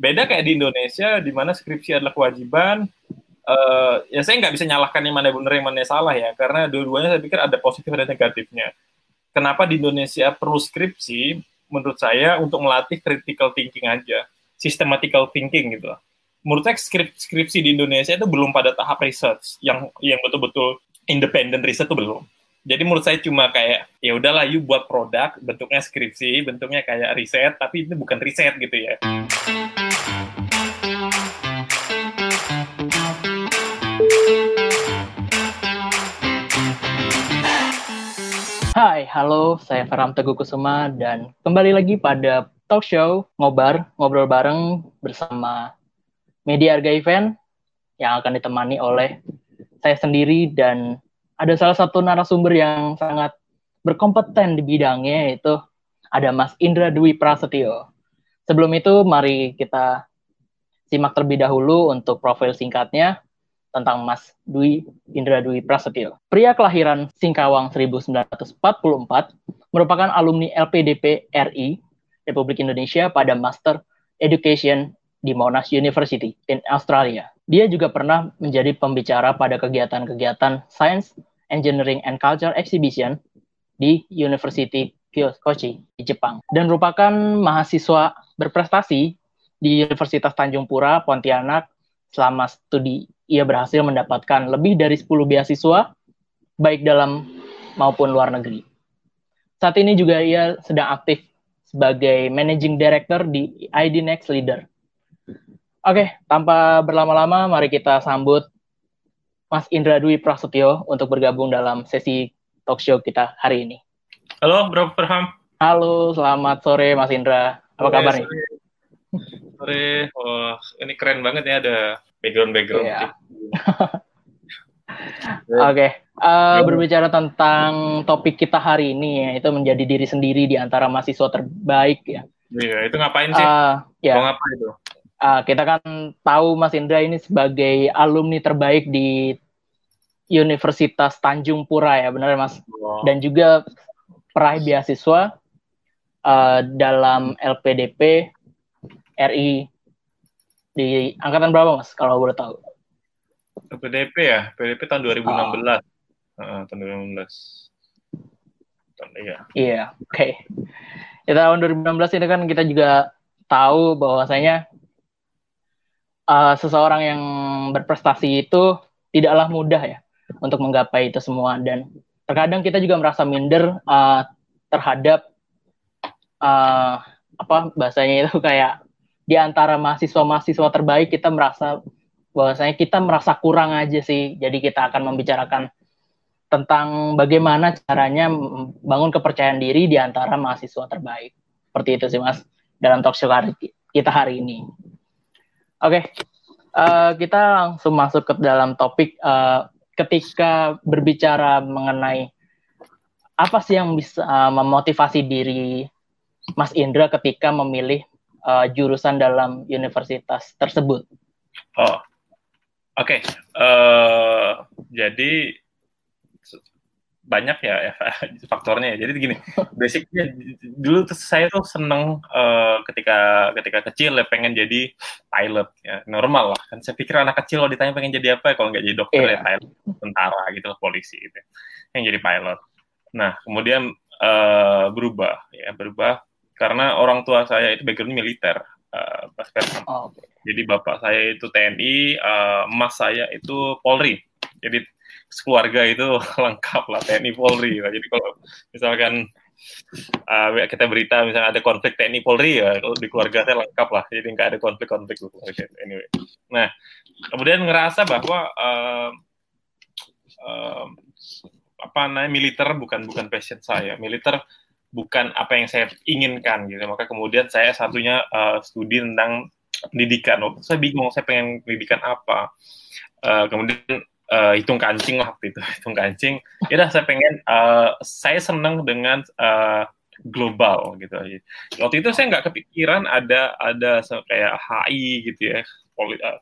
beda kayak di Indonesia di mana skripsi adalah kewajiban. Uh, ya saya nggak bisa nyalahkan yang mana benar yang mana salah ya. Karena dua-duanya saya pikir ada positif dan negatifnya. Kenapa di Indonesia perlu skripsi? Menurut saya untuk melatih critical thinking aja. Systematical thinking gitu menurut saya skrip, skripsi di Indonesia itu belum pada tahap research. Yang yang betul-betul independent riset itu belum. Jadi menurut saya cuma kayak ya udahlah you buat produk bentuknya skripsi bentuknya kayak riset tapi itu bukan riset gitu ya Hai, halo, saya Faram Teguh Kusuma dan kembali lagi pada talk show Ngobar, ngobrol bareng bersama Media Harga Event yang akan ditemani oleh saya sendiri dan ada salah satu narasumber yang sangat berkompeten di bidangnya yaitu ada Mas Indra Dwi Prasetyo. Sebelum itu mari kita simak terlebih dahulu untuk profil singkatnya tentang Mas Dwi Indra Dwi Prasetyo. Pria kelahiran Singkawang 1944 merupakan alumni LPDP RI Republik Indonesia pada Master Education di Monash University in Australia. Dia juga pernah menjadi pembicara pada kegiatan-kegiatan Science Engineering and Culture Exhibition di University Kochi di Jepang dan merupakan mahasiswa berprestasi di Universitas Tanjung Pura Pontianak selama studi ia berhasil mendapatkan lebih dari 10 beasiswa baik dalam maupun luar negeri. Saat ini juga ia sedang aktif sebagai managing director di ID Next Leader. Oke, tanpa berlama-lama mari kita sambut Mas Indra Dwi Prasetyo untuk bergabung dalam sesi talk show kita hari ini. Halo, Bro Perham. Halo, selamat sore Mas Indra. Apa sore, kabar nih? Sore. Wah, ini keren banget ya ada background-background. Iya. Oke, okay. uh, eh, berbicara tentang topik kita hari ini ya, itu menjadi diri sendiri di antara mahasiswa terbaik ya. Iya, itu ngapain sih? Uh, ya. Mau ngapain itu? uh, kita kan tahu Mas Indra ini sebagai alumni terbaik di Universitas Tanjung Pura ya, benar Mas? Wow. Dan juga peraih beasiswa uh, dalam LPDP RI di angkatan berapa Mas kalau boleh tahu? LPDP ya, LPDP tahun 2016. Oh. Uh, tahun 2016. iya. Iya, oke. Okay. Ya, tahun 2016 ini kan kita juga tahu bahwasanya uh, seseorang yang berprestasi itu tidaklah mudah ya untuk menggapai itu semua dan terkadang kita juga merasa minder uh, terhadap uh, apa bahasanya itu kayak di antara mahasiswa-mahasiswa terbaik kita merasa bahwasanya kita merasa kurang aja sih jadi kita akan membicarakan tentang bagaimana caranya membangun kepercayaan diri di antara mahasiswa terbaik seperti itu sih mas dalam talk show kita hari ini Oke, okay. uh, eh, kita langsung masuk ke dalam topik. Uh, ketika berbicara mengenai apa sih yang bisa uh, memotivasi diri Mas Indra ketika memilih uh, jurusan dalam universitas tersebut? Oh, oke. Okay. Uh, jadi banyak ya, ya faktornya ya. Jadi gini, basicnya dulu tuh saya tuh seneng uh, ketika ketika kecil ya pengen jadi pilot ya normal lah kan saya pikir anak kecil kalau ditanya pengen jadi apa ya kalau nggak jadi dokter yeah. ya pilot tentara gitu lah polisi gitu yang jadi pilot. Nah kemudian uh, berubah ya berubah karena orang tua saya itu background militer uh, Oh, okay. Jadi bapak saya itu TNI, uh, emas saya itu Polri. Jadi keluarga itu lengkap lah TNI Polri. Ya. Jadi kalau misalkan uh, kita berita misalnya ada konflik TNI Polri ya kalau di keluarga saya lengkap lah. Jadi nggak ada konflik-konflik. Anyway. Nah kemudian ngerasa bahwa uh, uh, apa namanya militer bukan bukan passion saya. Militer bukan apa yang saya inginkan gitu. Maka kemudian saya satunya uh, studi tentang pendidikan. Waktu saya bingung saya pengen pendidikan apa. Uh, kemudian uh, hitung kancing waktu itu hitung kancing ya saya pengen uh, saya senang dengan uh, global gitu waktu itu saya nggak kepikiran ada ada kayak HI gitu ya poli, uh,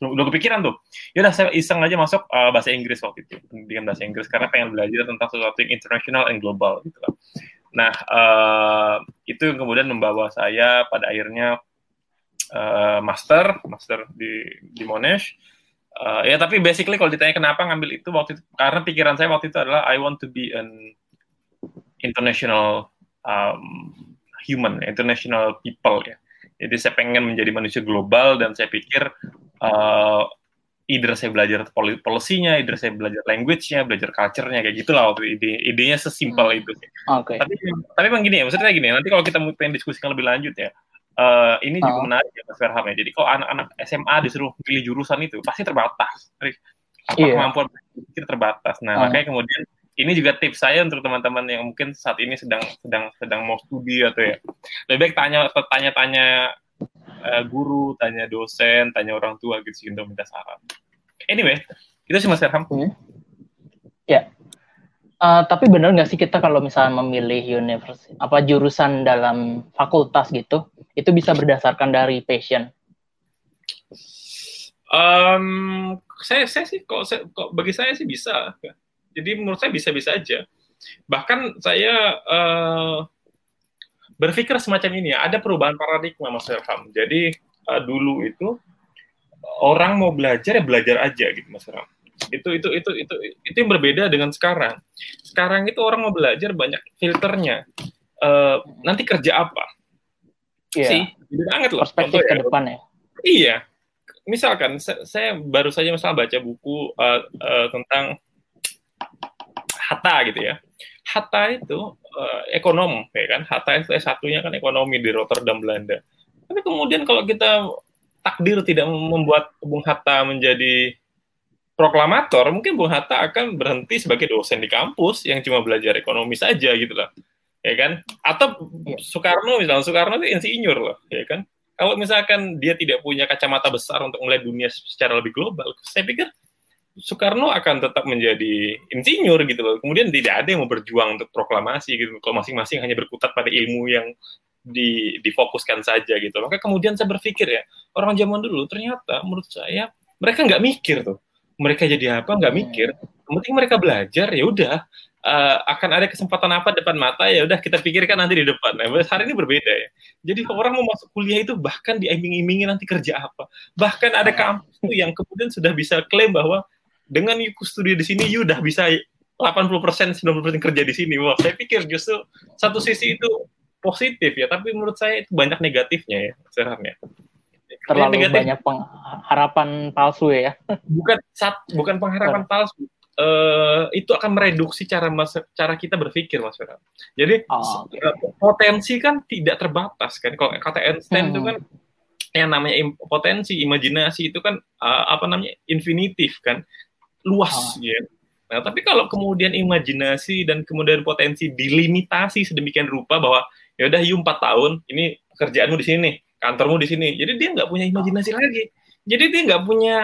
udah kepikiran tuh ya udah saya iseng aja masuk uh, bahasa Inggris waktu itu pendidikan bahasa Inggris karena pengen belajar tentang sesuatu yang internasional and global gitu lah nah uh, itu yang kemudian membawa saya pada akhirnya uh, master, master di di Monash. Uh, ya tapi basically kalau ditanya kenapa ngambil itu waktu itu karena pikiran saya waktu itu adalah I want to be an international um, human, international people ya. Jadi saya pengen menjadi manusia global dan saya pikir uh, either saya belajar policy-nya, either saya belajar language-nya, belajar culture-nya kayak gitulah waktu ide idenya sesimpel hmm. itu. Oke. Okay. Tapi tapi memang gini ya, maksudnya gini, nanti kalau kita mau pengen diskusikan lebih lanjut ya, uh, ini juga oh. menarik ya Mas Verham ya. Jadi kalau anak-anak SMA disuruh pilih jurusan itu pasti terbatas. Apa yeah. kemampuan berpikir terbatas. Nah, oh. makanya kemudian ini juga tips saya untuk teman-teman yang mungkin saat ini sedang sedang sedang mau studi atau ya. Lebih baik tanya tanya-tanya uh, guru, tanya dosen, tanya orang tua gitu sih untuk minta saran. Anyway, itu sih Mas Verham. Hmm. Ya, Uh, tapi benar nggak sih kita kalau misalnya memilih universitas apa jurusan dalam fakultas gitu, itu bisa berdasarkan dari passion? Um, saya saya sih kok, saya, kok bagi saya sih bisa. Jadi menurut saya bisa-bisa aja. Bahkan saya uh, berpikir semacam ini ya, ada perubahan paradigma Mas Irham. Jadi uh, dulu itu orang mau belajar ya belajar aja gitu Mas Irham itu itu itu itu itu yang berbeda dengan sekarang. Sekarang itu orang mau belajar banyak filternya. Uh, nanti kerja apa? Yeah. sih banget loh. Perspektif ke depan ya. Iya. Misalkan saya, saya baru saja misalnya baca buku uh, uh, tentang Hatta gitu ya Hatta itu uh, ekonom ya kan Hatta itu S1-nya kan ekonomi di Rotterdam Belanda tapi kemudian kalau kita takdir tidak membuat Bung Hatta menjadi proklamator, mungkin Bung Hatta akan berhenti sebagai dosen di kampus yang cuma belajar ekonomi saja gitu loh. Ya kan? Atau ya. Soekarno misalnya, Soekarno itu insinyur loh, ya kan? Kalau misalkan dia tidak punya kacamata besar untuk melihat dunia secara lebih global, saya pikir Soekarno akan tetap menjadi insinyur gitu loh. Kemudian tidak ada yang mau berjuang untuk proklamasi gitu. Kalau masing-masing hanya berkutat pada ilmu yang di, difokuskan saja gitu. Maka kemudian saya berpikir ya, orang zaman dulu ternyata menurut saya mereka nggak mikir tuh mereka jadi apa nggak hmm. mikir yang penting mereka belajar ya udah uh, akan ada kesempatan apa depan mata ya udah kita pikirkan nanti di depan nah hari ini berbeda ya jadi orang mau masuk kuliah itu bahkan diiming-imingi nanti kerja apa bahkan ada hmm. kampus yang kemudian sudah bisa klaim bahwa dengan you studi di sini you udah bisa 80% 90% kerja di sini wah saya pikir justru satu sisi itu positif ya tapi menurut saya itu banyak negatifnya ya sebenarnya terlalu negatif. banyak pengharapan palsu ya. Bukan sat, bukan pengharapan oh. palsu. Uh, itu akan mereduksi cara mas, cara kita berpikir, Mas Ferran. Jadi oh, okay. uh, eh, potensi kan tidak terbatas kan. Kalau kata Einstein hmm. itu kan yang namanya im potensi, imajinasi itu kan uh, apa namanya infinitif kan, luas oh. ya. Nah, tapi kalau kemudian imajinasi dan kemudian potensi dilimitasi sedemikian rupa bahwa ya udah you empat tahun, ini kerjaanmu di sini kantormu di sini. Jadi dia nggak punya imajinasi lagi. Jadi dia nggak punya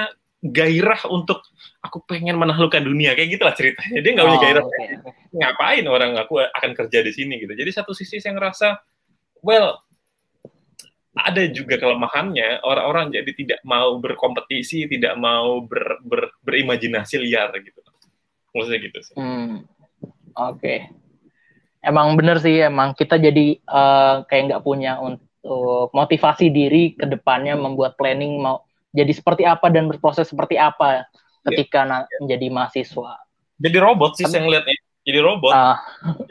gairah untuk aku pengen menaklukkan dunia kayak gitulah ceritanya. Dia nggak punya oh, gairah. Okay. Ngapain orang aku akan kerja di sini gitu. Jadi satu sisi saya ngerasa, well, ada juga kelemahannya orang-orang jadi tidak mau berkompetisi, tidak mau ber, ber, berimajinasi liar gitu. Maksudnya gitu sih. Hmm. Oke. Okay. Emang bener sih, emang kita jadi uh, kayak nggak punya untuk motivasi diri ke depannya membuat planning mau jadi seperti apa dan berproses seperti apa ketika yeah. yeah. menjadi mahasiswa. Jadi robot sih saya ngeliatnya. Jadi robot. Uh.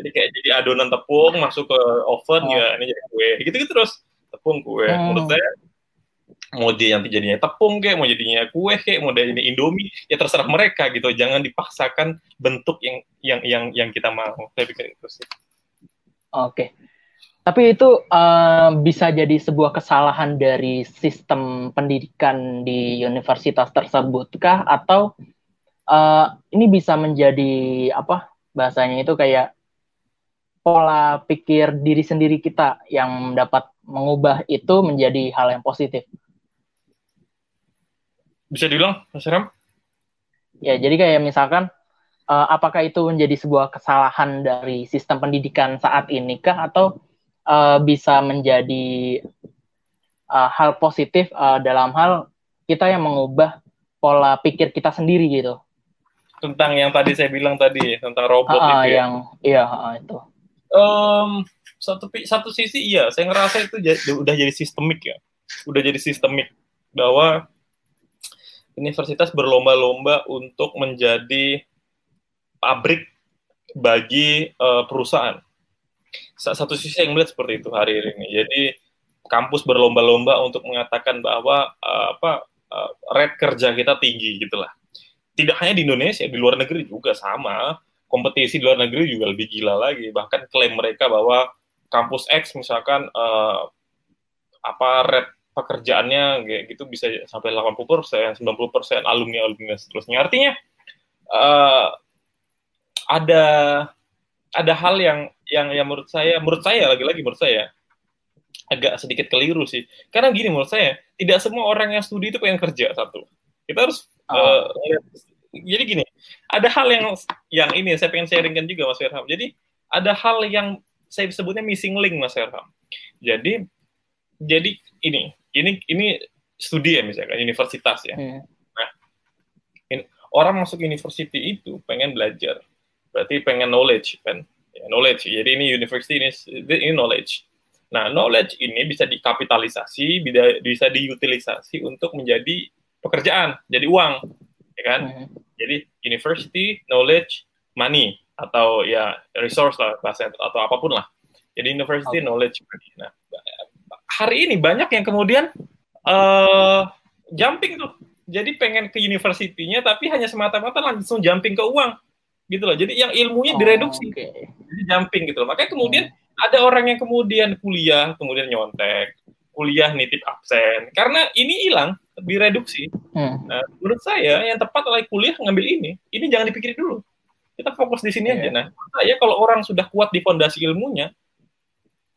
Jadi kayak jadi adonan tepung masuk ke oven uh. ya ini jadi kue. Gitu-gitu terus tepung kue. Hmm. Menurut saya mau dia nanti jadinya tepung kayak mau jadinya kue kayak mau jadinya indomie ya terserah mereka gitu jangan dipaksakan bentuk yang yang yang yang kita mau saya pikir itu sih oke okay. Tapi itu uh, bisa jadi sebuah kesalahan dari sistem pendidikan di universitas tersebut kah atau uh, ini bisa menjadi apa bahasanya itu kayak pola pikir diri sendiri kita yang dapat mengubah itu menjadi hal yang positif. Bisa diulang, Mas Ram? Ya, jadi kayak misalkan uh, apakah itu menjadi sebuah kesalahan dari sistem pendidikan saat ini kah atau uh, bisa menjadi uh, hal positif uh, dalam hal kita yang mengubah pola pikir kita sendiri gitu. Tentang yang tadi saya bilang tadi tentang robot uh, itu. Ya? Yang iya uh, itu. Um, satu satu sisi iya, saya ngerasa itu jadi, udah jadi sistemik ya. udah jadi sistemik bahwa universitas berlomba-lomba untuk menjadi pabrik bagi uh, perusahaan. Satu sisi yang melihat seperti itu hari ini. Jadi kampus berlomba-lomba untuk mengatakan bahwa uh, apa uh, rate kerja kita tinggi gitulah. Tidak hanya di Indonesia, di luar negeri juga sama. Kompetisi di luar negeri juga lebih gila lagi. Bahkan klaim mereka bahwa kampus X misalkan uh, apa rate pekerjaannya kayak gitu bisa sampai 80 persen, 90 persen alumni alumni seterusnya. Artinya uh, ada ada hal yang yang yang menurut saya menurut saya lagi-lagi menurut saya agak sedikit keliru sih. Karena gini menurut saya tidak semua orang yang studi itu pengen kerja satu. Kita harus oh. uh, jadi gini, ada hal yang yang ini saya pengen sharingkan juga Mas Firham. Jadi ada hal yang saya sebutnya missing link Mas Firham. Jadi jadi ini ini ini studi ya misalkan universitas ya. Hmm. Nah, ini, orang masuk university itu pengen belajar, berarti pengen knowledge kan, ya, knowledge. Jadi ini university ini ini knowledge. Nah, knowledge ini bisa dikapitalisasi, bisa, bisa diutilisasi untuk menjadi pekerjaan, jadi uang, ya kan? Hmm. Jadi university, knowledge, money atau ya resource lah bahasa atau apa pun lah. Jadi university, okay. knowledge. Nah, hari ini banyak yang kemudian uh, jumping tuh. Jadi pengen ke universitinya tapi hanya semata-mata langsung jumping ke uang gitu loh. Jadi yang ilmunya oh, direduksi. Okay. Jadi jumping gitu loh. Makanya kemudian hmm. ada orang yang kemudian kuliah kemudian nyontek, kuliah nitip absen karena ini hilang direduksi. Hmm. Nah, menurut saya yang tepat adalah kuliah ngambil ini. Ini jangan dipikirin dulu. Kita fokus di sini yeah. aja. Nah, saya kalau orang sudah kuat di fondasi ilmunya,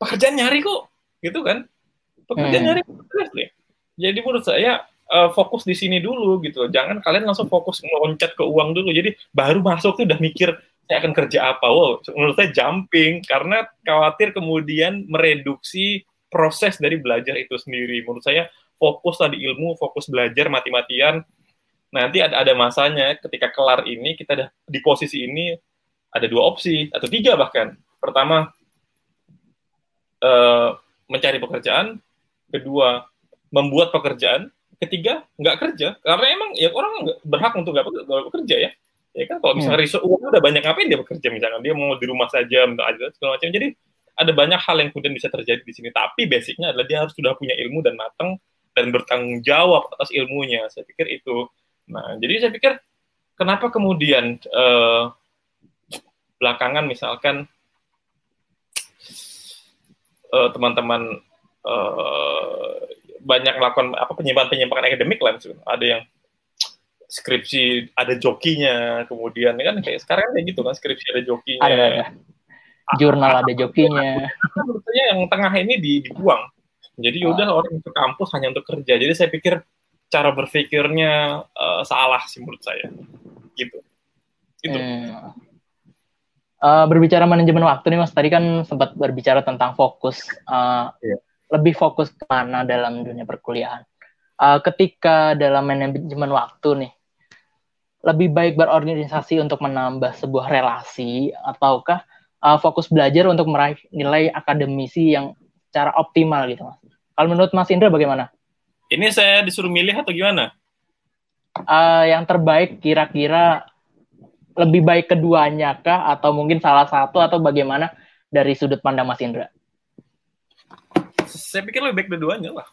pekerjaan nyari kok, gitu kan? Pekerjaan hmm. nyari terus deh. Jadi menurut saya uh, fokus di sini dulu gitu. Jangan kalian langsung fokus meloncat ke uang dulu. Jadi baru masuk tuh udah mikir saya akan kerja apa. Wow, menurut saya jumping karena khawatir kemudian mereduksi proses dari belajar itu sendiri. Menurut saya fokus tadi ilmu, fokus belajar mati-matian. Nanti ada ada masanya ketika kelar ini kita ada di posisi ini ada dua opsi atau tiga bahkan. Pertama uh, mencari pekerjaan, kedua membuat pekerjaan, ketiga nggak kerja. Karena emang ya orang nggak berhak untuk nggak bekerja ya. Ya kan kalau misalnya hmm. risiko uang udah banyak ngapain dia bekerja? Misalnya dia mau di rumah saja aja segala macam. Jadi ada banyak hal yang kemudian bisa terjadi di sini. Tapi basicnya adalah dia harus sudah punya ilmu dan matang dan bertanggung jawab atas ilmunya. Saya pikir itu nah jadi saya pikir kenapa kemudian uh, belakangan misalkan uh, teman-teman uh, banyak melakukan apa penyimpangan-penyimpangan akademik lah ada yang skripsi ada jokinya kemudian kan kayak sekarang kayak gitu kan skripsi ada jokinya. Ada, ada. jurnal ada jokinya. Menurutnya yang tengah ini dibuang. Jadi ah. udah orang ke kampus hanya untuk kerja. Jadi saya pikir cara berpikirnya uh, salah sih menurut saya gitu gitu hmm. uh, berbicara manajemen waktu nih mas tadi kan sempat berbicara tentang fokus uh, yeah lebih fokus ke mana dalam dunia perkuliahan. Uh, ketika dalam manajemen waktu nih, lebih baik berorganisasi untuk menambah sebuah relasi ataukah uh, fokus belajar untuk meraih nilai akademisi yang secara optimal gitu mas? Kalau menurut Mas Indra bagaimana? Ini saya disuruh milih atau gimana? Uh, yang terbaik kira-kira lebih baik keduanya kah atau mungkin salah satu atau bagaimana dari sudut pandang Mas Indra? saya pikir lebih baik dua-duanya lah.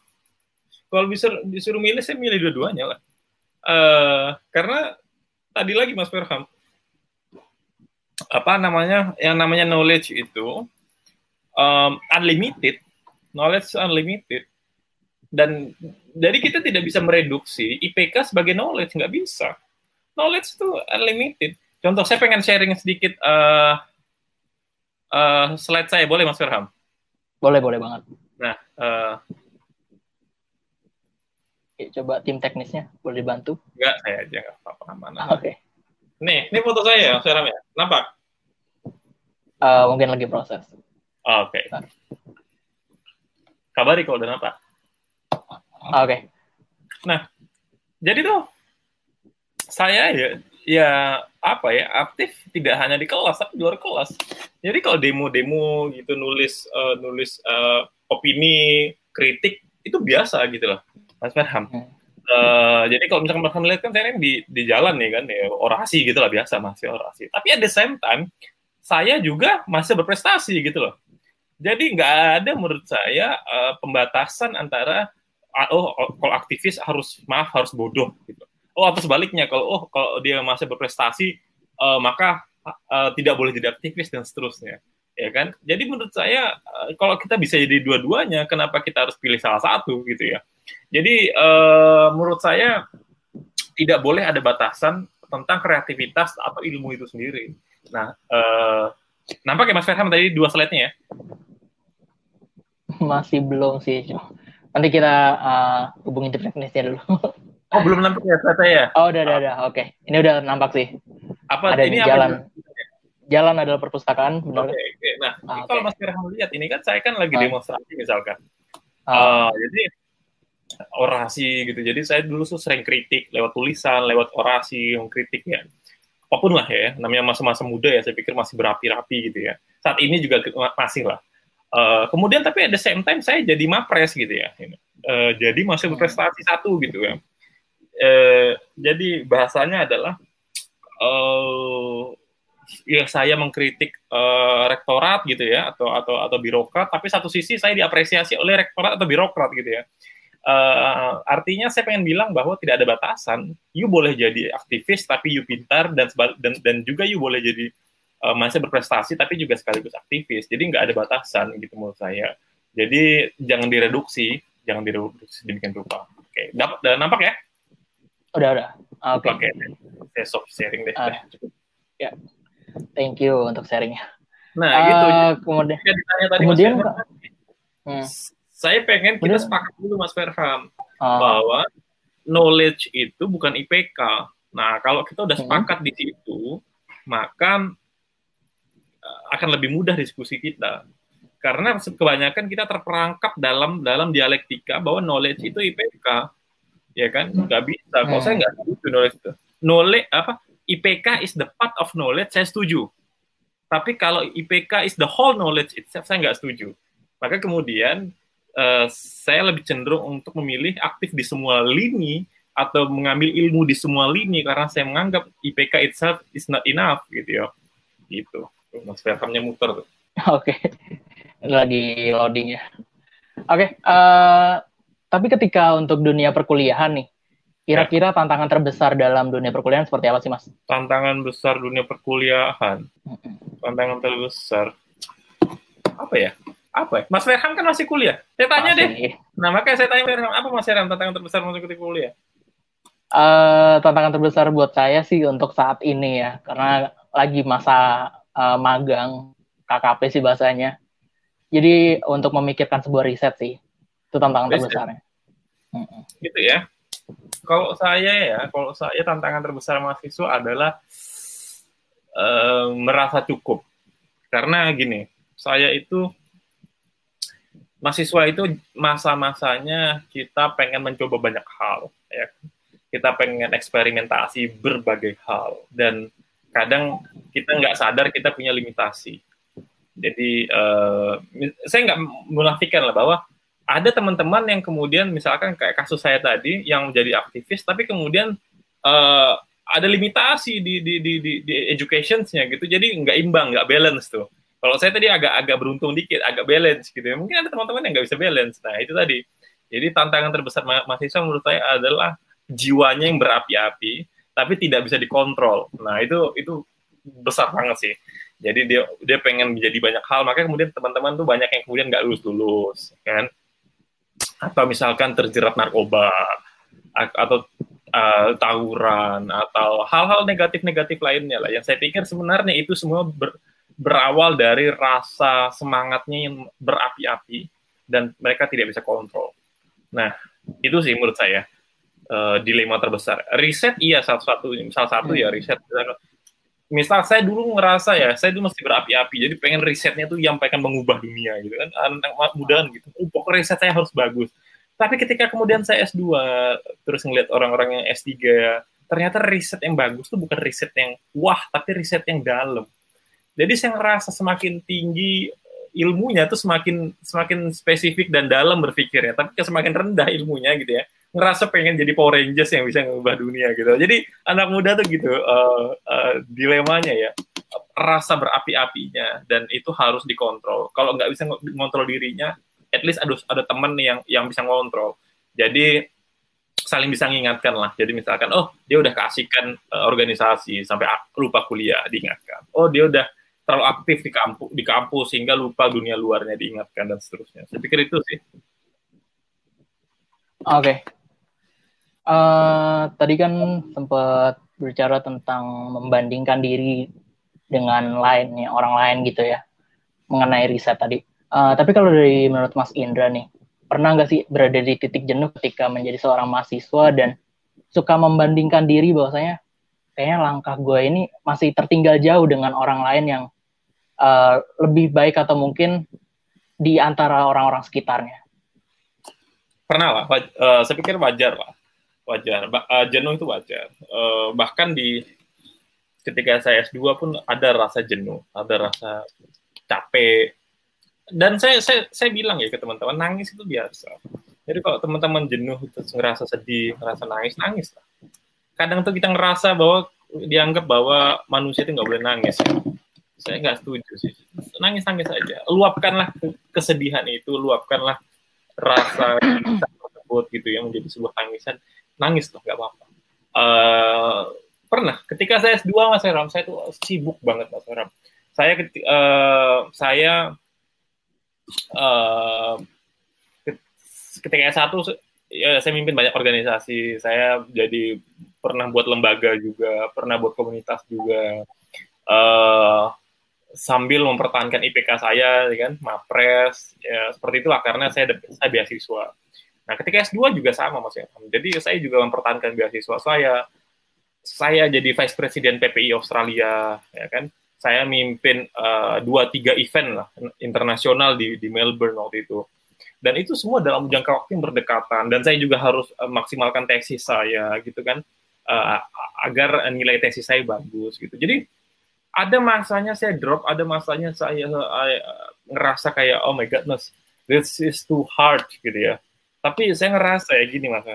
Kalau bisa disuruh milih, saya milih dua-duanya lah. Uh, karena tadi lagi Mas Ferham, apa namanya, yang namanya knowledge itu um, unlimited, knowledge unlimited, dan jadi kita tidak bisa mereduksi IPK sebagai knowledge, nggak bisa. Knowledge itu unlimited. Contoh, saya pengen sharing sedikit uh, uh, slide saya, boleh Mas Ferham? Boleh, boleh banget. Nah, uh, Oke, coba tim teknisnya boleh dibantu? Enggak, saya aja nggak apa-apa mana. Oke. Okay. Nih, ini foto saya, sekarang ya. Nampak? Uh, mungkin lagi proses. Oke. Okay. Kabari kalau udah nampak. Oke. Okay. Nah, jadi tuh saya ya ya apa ya aktif tidak hanya di kelas tapi di luar kelas. Jadi kalau demo-demo gitu nulis uh, nulis uh, opini, kritik itu biasa gitu loh Mas Farham hmm. uh, jadi kalau misalkan Mas Farham lihat kan saya di di jalan nih kan ya, orasi gitu lah biasa masih orasi tapi at the same time saya juga masih berprestasi gitu loh jadi nggak ada menurut saya uh, pembatasan antara oh, oh kalau aktivis harus maaf harus bodoh gitu. Oh atau sebaliknya kalau oh kalau dia masih berprestasi uh, maka uh, tidak boleh jadi aktivis dan seterusnya. Ya kan? Jadi menurut saya uh, kalau kita bisa jadi dua-duanya kenapa kita harus pilih salah satu gitu ya? Jadi uh, menurut saya tidak boleh ada batasan tentang kreativitas atau ilmu itu sendiri. Nah uh, nampak ya Mas Ferham tadi dua slide-nya ya? Masih belum sih nanti kita uh, hubungi teknisnya dulu Oh belum nampak ya saya ya? Oh udah udah udah oke. Okay. Ini udah nampak sih. Apa ada ini di jalan? Apa jalan adalah perpustakaan. Oke okay, okay. Nah ah, kalau Mas Firhan lihat ini kan saya kan lagi ah. demonstrasi misalkan. Ah. Uh, jadi orasi gitu. Jadi saya dulu tuh sering kritik lewat tulisan, lewat orasi, mengkritik ya. Apa pun lah ya, namanya masa-masa muda ya, saya pikir masih berapi-rapi gitu ya. Saat ini juga masih lah. Uh, kemudian tapi at the same time saya jadi mapres gitu ya. Uh, jadi masih hmm. berprestasi satu gitu ya eh, jadi bahasanya adalah eh, ya saya mengkritik eh, rektorat gitu ya atau atau atau birokrat tapi satu sisi saya diapresiasi oleh rektorat atau birokrat gitu ya uh, artinya saya pengen bilang bahwa tidak ada batasan you boleh jadi aktivis tapi you pintar dan dan dan juga you boleh jadi uh, masih berprestasi tapi juga sekaligus aktivis jadi nggak ada batasan gitu menurut saya jadi jangan direduksi jangan direduksi demikian rupa oke dapat nampak ya Udah, udah. Oke. Okay. Oke. Okay. soft sharing deh. Uh, ya. Thank you untuk sharingnya. Nah, uh, gitu. Kemudian, ditanya tadi kemudian, Mas hmm. saya pengen kita sepakat dulu Mas Ferham uh, bahwa knowledge itu bukan IPK. Nah, kalau kita udah hmm. sepakat hmm. di situ, maka akan lebih mudah diskusi kita. Karena kebanyakan kita terperangkap dalam dalam dialektika bahwa knowledge itu IPK ya kan? Nggak bisa. Kalau hmm. saya nggak setuju knowledge itu. Knowledge apa? IPK is the part of knowledge saya setuju. Tapi kalau IPK is the whole knowledge itself saya nggak setuju. Maka kemudian uh, saya lebih cenderung untuk memilih aktif di semua lini atau mengambil ilmu di semua lini karena saya menganggap IPK itself is not enough gitu ya. Gitu mas Ferhamnya muter tuh oke okay. lagi loading ya oke okay. uh, eh, tapi ketika untuk dunia perkuliahan nih, kira-kira ya. tantangan terbesar dalam dunia perkuliahan seperti apa sih, Mas? Tantangan besar dunia perkuliahan. Tantangan terbesar. Apa ya? Apa ya? Mas Ferhan kan masih kuliah. Saya tanya masih. deh. Nah, makanya saya tanya Ferhan, apa Mas Ferhan tantangan terbesar masuk ke kuliah? Uh, tantangan terbesar buat saya sih untuk saat ini ya, karena lagi masa uh, magang KKP sih bahasanya. Jadi untuk memikirkan sebuah riset sih itu tantangan Best terbesarnya. Gitu ya. Kalau saya ya, kalau saya tantangan terbesar mahasiswa adalah uh, merasa cukup. Karena gini, saya itu mahasiswa itu masa-masanya kita pengen mencoba banyak hal, ya. Kita pengen eksperimentasi berbagai hal dan kadang kita nggak sadar kita punya limitasi. Jadi uh, saya nggak menafikan lah bahwa ada teman-teman yang kemudian misalkan kayak kasus saya tadi yang menjadi aktivis tapi kemudian uh, ada limitasi di di di di, di educationsnya gitu. Jadi nggak imbang nggak balance tuh. Kalau saya tadi agak agak beruntung dikit agak balance gitu ya. Mungkin ada teman-teman yang nggak bisa balance. Nah itu tadi. Jadi tantangan terbesar ma mahasiswa menurut saya adalah jiwanya yang berapi-api tapi tidak bisa dikontrol. Nah itu itu besar banget sih jadi dia dia pengen menjadi banyak hal makanya kemudian teman-teman tuh banyak yang kemudian nggak lulus lulus kan atau misalkan terjerat narkoba atau uh, tawuran atau hal-hal negatif-negatif lainnya lah yang saya pikir sebenarnya itu semua ber, berawal dari rasa semangatnya yang berapi-api dan mereka tidak bisa kontrol. Nah, itu sih menurut saya uh, dilema terbesar. Riset iya satu-satu, salah satu ya hmm. riset misal saya dulu ngerasa ya, saya dulu masih berapi-api, jadi pengen risetnya tuh yang pengen mengubah dunia gitu kan, anak muda gitu. Oh, pokoknya riset saya harus bagus. Tapi ketika kemudian saya S2, terus ngeliat orang-orang yang S3, ternyata riset yang bagus tuh bukan riset yang wah, tapi riset yang dalam. Jadi saya ngerasa semakin tinggi ilmunya tuh semakin semakin spesifik dan dalam berpikirnya, tapi semakin rendah ilmunya gitu ya. Ngerasa pengen jadi Power Rangers yang bisa mengubah dunia gitu. Jadi anak muda tuh gitu uh, uh, dilemanya ya. Rasa berapi-apinya dan itu harus dikontrol. Kalau nggak bisa ngontrol dirinya, at least ada ada teman yang yang bisa ngontrol. Jadi saling bisa mengingatkan lah. Jadi misalkan, oh dia udah keasikan uh, organisasi sampai lupa kuliah diingatkan. Oh dia udah terlalu aktif di kampus di kampus sehingga lupa dunia luarnya diingatkan dan seterusnya. Saya pikir itu sih. Oke. Okay. Uh, tadi kan sempat berbicara tentang membandingkan diri dengan lainnya orang lain gitu ya mengenai riset tadi. Uh, tapi kalau dari menurut Mas Indra nih, pernah nggak sih berada di titik jenuh ketika menjadi seorang mahasiswa dan suka membandingkan diri bahwasanya kayaknya langkah gue ini masih tertinggal jauh dengan orang lain yang uh, lebih baik atau mungkin di antara orang-orang sekitarnya? Pernah lah, uh, saya pikir wajar lah, wajar. Uh, jenuh itu wajar. Uh, bahkan di ketika saya S2 pun ada rasa jenuh, ada rasa capek. Dan saya saya saya bilang ya ke teman-teman, nangis itu biasa. Jadi kalau teman-teman jenuh itu ngerasa sedih, ngerasa nangis, nangis lah. Kadang tuh kita ngerasa bahwa dianggap bahwa manusia itu nggak boleh nangis. Ya saya nggak setuju sih nangis nangis saja luapkanlah kesedihan itu luapkanlah rasa tersebut gitu ya menjadi sebuah tangisan nangis loh nggak apa-apa. Uh, pernah ketika saya S2 Mas Ram saya tuh sibuk banget Mas Ram saya uh, saya uh, ketika S1 ya saya mimpin banyak organisasi. Saya jadi pernah buat lembaga juga pernah buat komunitas juga. Uh, sambil mempertahankan IPK saya, ya kan, mapres, ya, seperti itulah karena saya saya beasiswa. Nah, ketika S2 juga sama Mas ya. Jadi saya juga mempertahankan beasiswa saya. Saya jadi Vice President PPI Australia, ya kan. Saya mimpin uh, dua tiga event lah internasional di di Melbourne waktu itu. Dan itu semua dalam jangka waktu yang berdekatan. Dan saya juga harus uh, maksimalkan tesis saya, gitu kan, uh, agar nilai tesis saya bagus, gitu. Jadi ada masanya saya drop, ada masanya saya uh, ngerasa kayak oh my goodness, this is too hard gitu ya. Tapi saya ngerasa ya gini mas,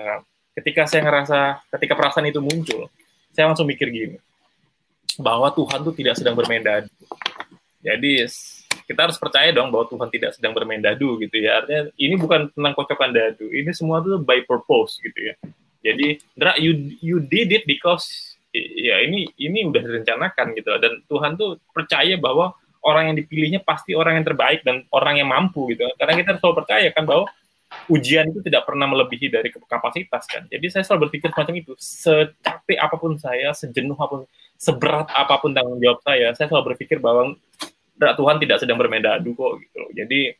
ketika saya ngerasa, ketika perasaan itu muncul, saya langsung mikir gini, bahwa Tuhan tuh tidak sedang bermain dadu. Jadi kita harus percaya dong bahwa Tuhan tidak sedang bermain dadu gitu ya. Artinya ini bukan tentang kocokan dadu, ini semua tuh by purpose gitu ya. Jadi, Dra, you you did it because ya ini ini udah direncanakan gitu dan Tuhan tuh percaya bahwa orang yang dipilihnya pasti orang yang terbaik dan orang yang mampu gitu karena kita selalu percaya kan bahwa ujian itu tidak pernah melebihi dari kapasitas kan. Jadi saya selalu berpikir semacam itu. Secapek apa pun saya sejenuh apa pun seberat apa pun tanggung jawab saya saya selalu berpikir bahwa Tuhan tidak sedang bermain dadu kok gitu jadi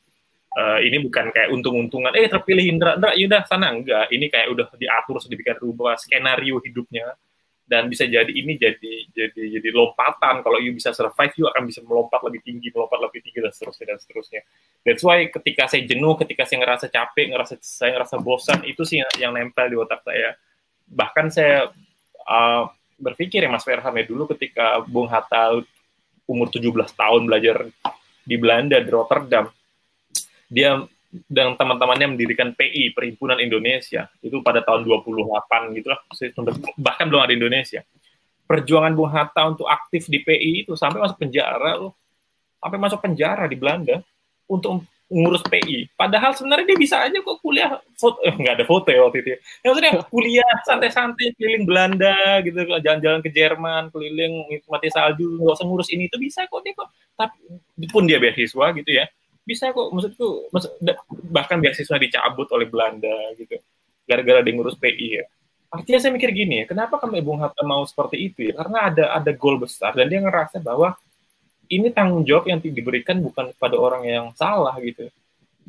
uh, ini bukan kayak untung-untungan eh terpilih Indra. Indra yaudah sana enggak. Ini kayak udah diatur sedemikian rupa skenario hidupnya dan bisa jadi ini jadi jadi jadi lompatan. Kalau you bisa survive you akan bisa melompat lebih tinggi melompat lebih tinggi dan seterusnya dan seterusnya. That's why ketika saya jenuh ketika saya ngerasa capek ngerasa saya ngerasa bosan itu sih yang, yang nempel di otak saya. Bahkan saya uh, berpikir ya Mas Verham ya dulu ketika Bung Hatta umur 17 tahun belajar di Belanda di Rotterdam dia dan teman-temannya mendirikan PI Perhimpunan Indonesia. Itu pada tahun 28 gitu lah. Bahkan belum ada Indonesia. Perjuangan Bung Hatta untuk aktif di PI itu sampai masuk penjara loh. Sampai masuk penjara di Belanda untuk ngurus PI padahal sebenarnya dia bisa aja kok kuliah foto eh, nggak ada foto ya waktu itu ya. yang maksudnya kuliah santai-santai keliling Belanda gitu jalan-jalan ke Jerman keliling mati salju nggak usah ngurus ini. Itu bisa kok dia kok. Tapi pun dia beasiswa gitu ya bisa kok maksudku maksud, bahkan beasiswa dicabut oleh Belanda gitu. Gara-gara dia ngurus PI ya. Artinya saya mikir gini ya kenapa kami Bung Hatta mau seperti itu ya? Karena ada ada goal besar dan dia ngerasa bahwa ini tanggung jawab yang diberikan bukan pada orang yang salah gitu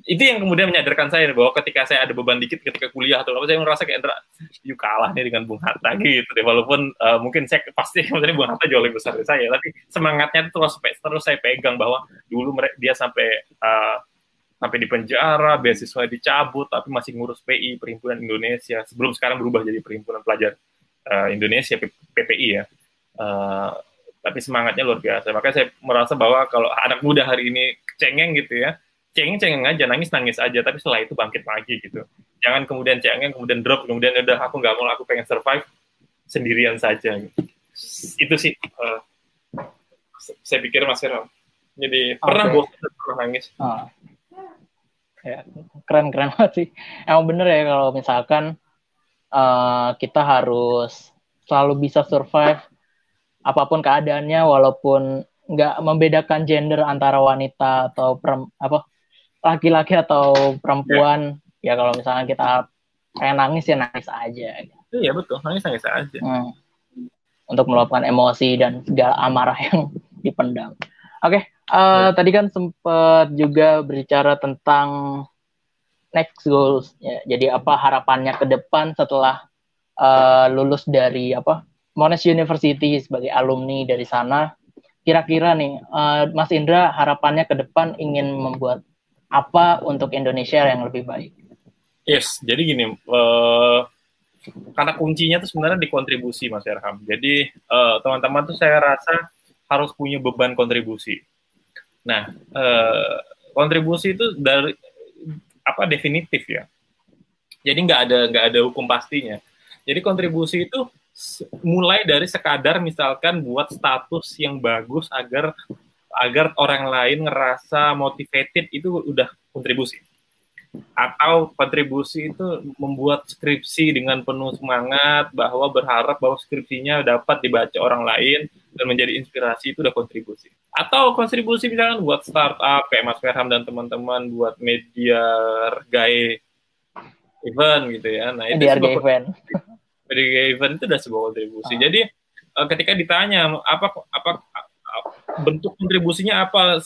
itu yang kemudian menyadarkan saya bahwa ketika saya ada beban dikit ketika kuliah atau apa saya merasa kayak Indra yuk kalah nih dengan Bung Hatta gitu deh. Walaupun uh, mungkin saya pasti maksudnya Bung Hatta jauh lebih besar dari saya tapi semangatnya itu terus terus saya pegang bahwa dulu dia sampai uh, sampai di penjara beasiswa dicabut tapi masih ngurus PI Perhimpunan Indonesia. Sebelum sekarang berubah jadi Perhimpunan Pelajar uh, Indonesia PPI ya. Uh, tapi semangatnya luar biasa. Makanya saya merasa bahwa kalau anak muda hari ini cengeng gitu ya, cengeng-cengeng aja, nangis-nangis aja, tapi setelah itu bangkit lagi gitu. Jangan kemudian cengeng, kemudian drop, kemudian udah aku nggak mau, aku pengen survive sendirian saja. Itu sih uh, saya pikir Mas Heram. Jadi okay. pernah bosan, pernah nangis. Oh. Ya, keren keren banget sih. Emang bener ya kalau misalkan uh, kita harus selalu bisa survive apa pun keadaannya walaupun nggak membedakan gender antara wanita atau perem, apa laki-laki atau perempuan yeah. ya kalau misalnya kita pengen nangis ya nangis aja iya betul nangis nangis aja hmm. untuk meluapkan emosi dan segala amarah yang dipendam oke okay, uh, eh, yeah. tadi kan sempat juga berbicara tentang next goals ya jadi apa harapannya ke depan setelah uh, lulus dari apa Monash University sebagai alumni dari sana. Kira-kira nih, uh, Mas Indra harapannya ke depan ingin membuat apa untuk Indonesia yang lebih baik? Yes, jadi gini, uh, karena kuncinya tuh sebenarnya di kontribusi Mas Erham. Jadi uh, teman-teman tuh saya rasa harus punya beban kontribusi. Nah, uh, kontribusi itu dari apa definitif ya. Jadi nggak ada nggak ada hukum pastinya. Jadi kontribusi itu mulai dari sekadar misalkan buat status yang bagus agar agar orang lain ngerasa motivated itu udah kontribusi. Atau kontribusi itu membuat skripsi dengan penuh semangat bahwa berharap bahwa skripsinya dapat dibaca orang lain dan menjadi inspirasi itu udah kontribusi. Atau kontribusi misalkan buat startup kayak Mas Ferham dan teman-teman buat media gay event gitu ya. Nah itu event. dari event itu sudah sebuah kontribusi. Oh. Jadi uh, ketika ditanya apa apa bentuk kontribusinya apa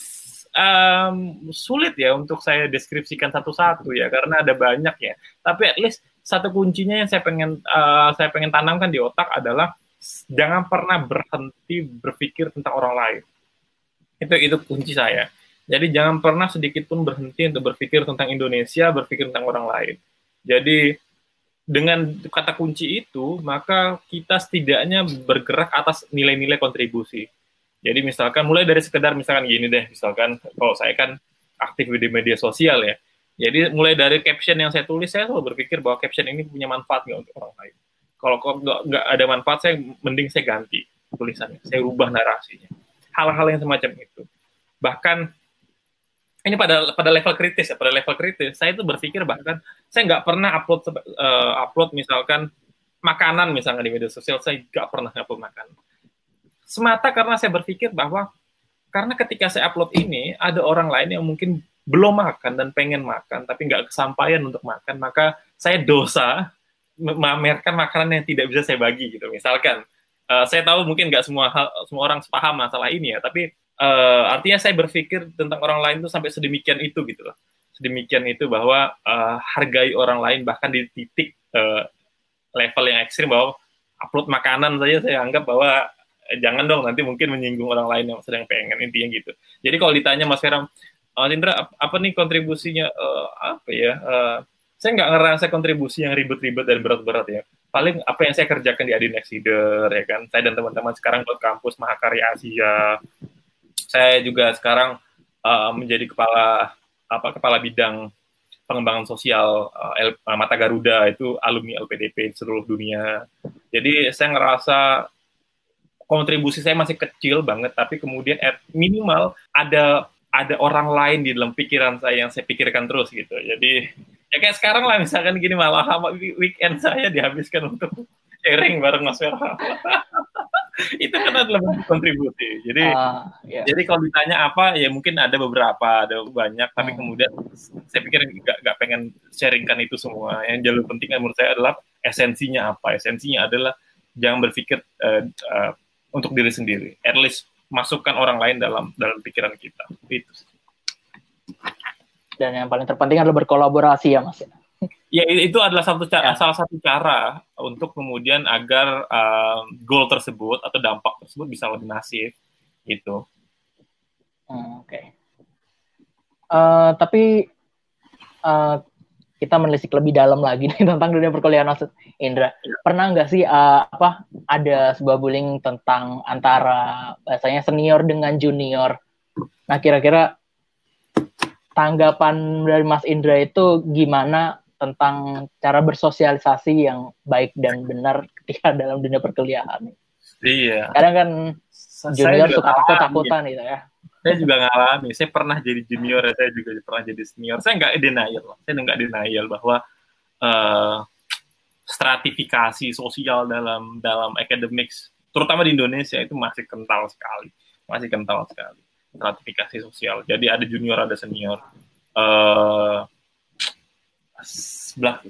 um, sulit ya untuk saya deskripsikan satu-satu ya karena ada banyak ya. Tapi at least satu kuncinya yang saya pengen uh, saya pengen tanamkan di otak adalah jangan pernah berhenti berpikir tentang orang lain. Itu itu kunci saya. Jadi jangan pernah sedikit pun berhenti untuk berpikir tentang Indonesia, berpikir tentang orang lain. Jadi dengan kata kunci itu, maka kita setidaknya bergerak atas nilai-nilai kontribusi. Jadi misalkan mulai dari sekedar misalkan gini deh, misalkan kalau saya kan aktif di media sosial ya. Jadi mulai dari caption yang saya tulis, saya selalu berpikir bahwa caption ini punya manfaat nggak untuk orang lain. Kalau kok nggak ada manfaat, saya mending saya ganti tulisannya, saya ubah narasinya. Hal-hal yang semacam itu. Bahkan ini pada pada level kritis ya pada level kritis saya itu berpikir bahkan saya nggak pernah upload uh, upload misalkan makanan misalnya di media sosial saya nggak pernah upload makanan semata karena saya berpikir bahwa karena ketika saya upload ini ada orang lain yang mungkin belum makan dan pengen makan tapi nggak kesampaian untuk makan maka saya dosa memamerkan makanan yang tidak bisa saya bagi gitu. Misalkan uh, saya tahu mungkin nggak semua hal, semua orang sepaham masalah ini ya tapi uh, artinya saya berpikir tentang orang lain itu sampai sedemikian itu gitu loh. Sedemikian itu bahwa uh, hargai orang lain bahkan di titik uh, level yang ekstrim bahwa upload makanan saja saya anggap bahwa jangan dong nanti mungkin menyinggung orang lain yang sedang pengen intinya gitu. Jadi kalau ditanya Mas Feram uh, Indra apa, nih kontribusinya? Uh, apa ya uh, saya nggak ngerasa kontribusi yang ribet-ribet dan berat-berat ya. Paling apa yang saya kerjakan di Adin Leader ya kan? Saya dan teman-teman sekarang buat kampus Mahakarya Asia. Saya juga sekarang uh, menjadi kepala apa kepala bidang pengembangan sosial uh, L, uh, Mata Garuda itu alumni LPDP seluruh dunia. Jadi saya ngerasa kontribusi saya masih kecil banget, tapi kemudian at minimal ada ada orang lain di dalam pikiran saya yang saya pikirkan terus gitu. Jadi ya kayak sekarang lah misalkan gini malah weekend saya dihabiskan untuk sharing bareng Mas Vera. itu kan adalah kontribusi. Jadi uh, yeah. jadi kalau ditanya apa ya mungkin ada beberapa, ada banyak, tapi hmm. kemudian saya pikir nggak nggak pengen sharingkan itu semua. Yang jauh penting menurut saya adalah esensinya apa? Esensinya adalah jangan berpikir uh, uh, untuk diri sendiri. At least masukkan orang lain dalam dalam pikiran kita. Itu. Dan yang paling terpenting adalah berkolaborasi ya Mas ya itu adalah satu cara, ya. salah satu cara untuk kemudian agar uh, goal tersebut atau dampak tersebut bisa lebih masif gitu. Hmm, Oke. Okay. Uh, tapi uh, kita menelisik lebih dalam lagi nih tentang dunia perkuliahan maksud Indra. Pernah nggak sih uh, apa ada sebuah bullying tentang antara bahasanya senior dengan junior? Nah kira-kira tanggapan dari Mas Indra itu gimana tentang cara bersosialisasi yang baik dan benar ketika dalam dunia perkuliahan? Iya. Kadang kan junior suka takut-takutan gitu ya saya juga ngalami. Saya pernah jadi junior saya juga pernah jadi senior. Saya nggak denial saya nggak denial bahwa uh, stratifikasi sosial dalam dalam academics terutama di Indonesia itu masih kental sekali. Masih kental sekali stratifikasi sosial. Jadi ada junior ada senior. Uh, sebelah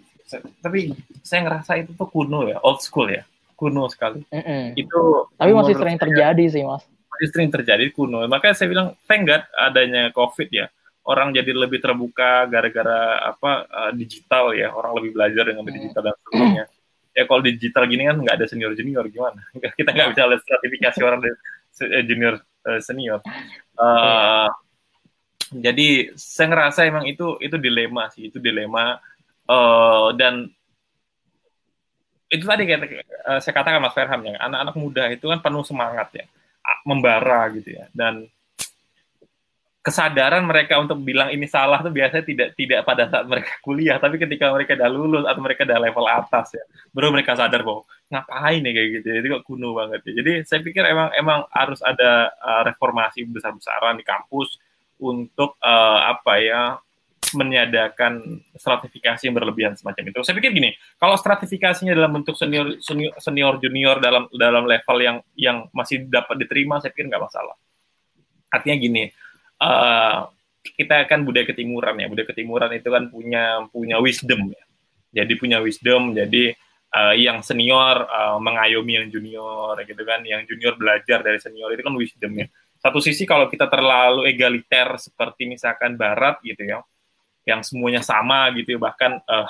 tapi saya ngerasa itu tuh kuno ya old school ya. Kuno sekali. Mm -mm. itu tapi masih sering terjadi sih mas masih sering terjadi kuno. Makanya saya bilang thank God adanya COVID ya. Orang jadi lebih terbuka gara-gara apa uh, digital ya. Orang lebih belajar dengan hmm. digital dan sebagainya. Ya kalau digital gini kan nggak ada senior junior gimana? Kita nggak bisa lihat stratifikasi orang eh, junior uh, senior. Uh, jadi saya ngerasa emang itu itu dilema sih, itu dilema uh, dan itu tadi kayak uh, saya katakan Mas Ferham ya, anak-anak muda itu kan penuh semangat ya membara gitu ya. Dan kesadaran mereka untuk bilang ini salah tuh biasanya tidak tidak pada saat mereka kuliah tapi ketika mereka udah lulus atau mereka udah level atas ya baru mereka sadar bahwa ngapain nih kayak gitu ya itu kok kuno banget ya. Jadi saya pikir emang emang harus ada uh, reformasi besar-besaran di kampus untuk uh, apa ya meniadakan stratifikasi yang berlebihan semacam itu. Saya pikir gini, kalau stratifikasinya dalam bentuk senior senior, senior junior dalam dalam level yang yang masih dapat diterima, saya pikir nggak masalah. Artinya gini, uh, kita kan budaya ketimuran ya, budaya ketimuran itu kan punya punya wisdom ya. Jadi punya wisdom, jadi uh, yang senior uh, mengayomi yang junior gitu kan, yang junior belajar dari senior itu kan wisdom ya. Satu sisi kalau kita terlalu egaliter seperti misalkan barat gitu ya, yang semuanya sama gitu ya. bahkan uh,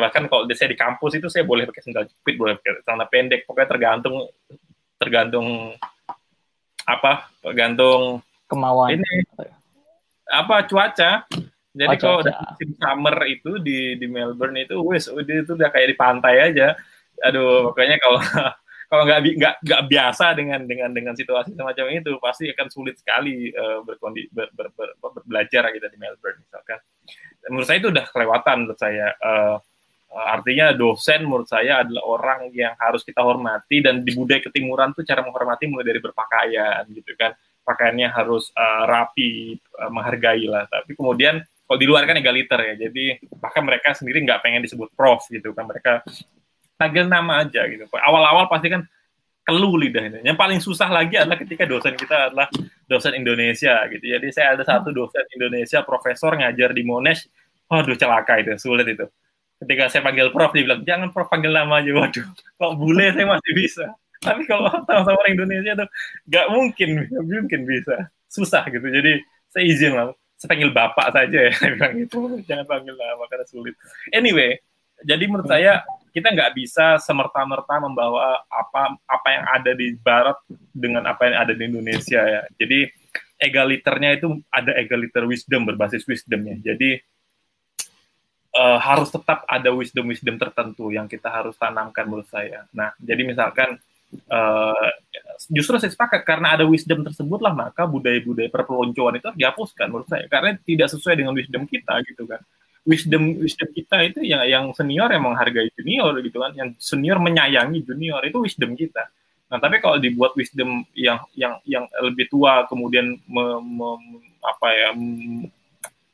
bahkan kalau saya di kampus itu saya boleh pakai sandal jepit boleh pakai celana pendek. Pokoknya tergantung tergantung apa? Tergantung kemauan. ini apa? Cuaca. Jadi oh, kalau udah musim summer itu di di Melbourne itu wes itu udah kayak di pantai aja. Aduh pokoknya kalau kalau nggak nggak nggak biasa dengan dengan dengan situasi semacam itu pasti akan sulit sekali uh, berkondi ber, ber, ber, ber, belajar kita di Melbourne misalkan. Menurut saya itu udah kelewatan menurut saya uh, artinya dosen menurut saya adalah orang yang harus kita hormati dan di budaya ketimuran tuh cara menghormati mulai dari berpakaian gitu kan. Pakaiannya harus uh, rapi uh, menghargai lah. Tapi kemudian kalau di luar kan egaliter ya jadi bahkan mereka sendiri nggak pengen disebut prof gitu kan. Mereka panggil nama aja gitu. Awal-awal pasti kan keluh lidahnya. Yang paling susah lagi adalah ketika dosen kita adalah dosen Indonesia gitu. Jadi saya ada satu dosen Indonesia profesor ngajar di Monash. Waduh celaka itu, sulit itu. Ketika saya panggil prof dia bilang jangan prof panggil nama aja. Waduh, kok bule saya masih bisa. Tapi kalau sama-sama orang Indonesia tuh nggak mungkin, gak mungkin bisa. Susah gitu. Jadi saya izin lah. Saya panggil bapak saja ya. Saya bilang gitu. Jangan panggil nama karena sulit. Anyway, jadi menurut saya kita nggak bisa semerta-merta membawa apa apa yang ada di Barat dengan apa yang ada di Indonesia ya. Jadi egaliternya itu ada egaliter wisdom berbasis wisdomnya. Jadi uh, harus tetap ada wisdom-wisdom tertentu yang kita harus tanamkan menurut saya. Nah, jadi misalkan uh, justru saya sepakat karena ada wisdom tersebut lah maka budaya-budaya perpeloncoan itu dihapuskan menurut saya karena tidak sesuai dengan wisdom kita gitu kan wisdom wisdom kita itu yang yang senior yang menghargai junior gitu kan. Yang senior menyayangi junior itu wisdom kita. Nah tapi kalau dibuat wisdom yang yang yang lebih tua kemudian me, me, apa ya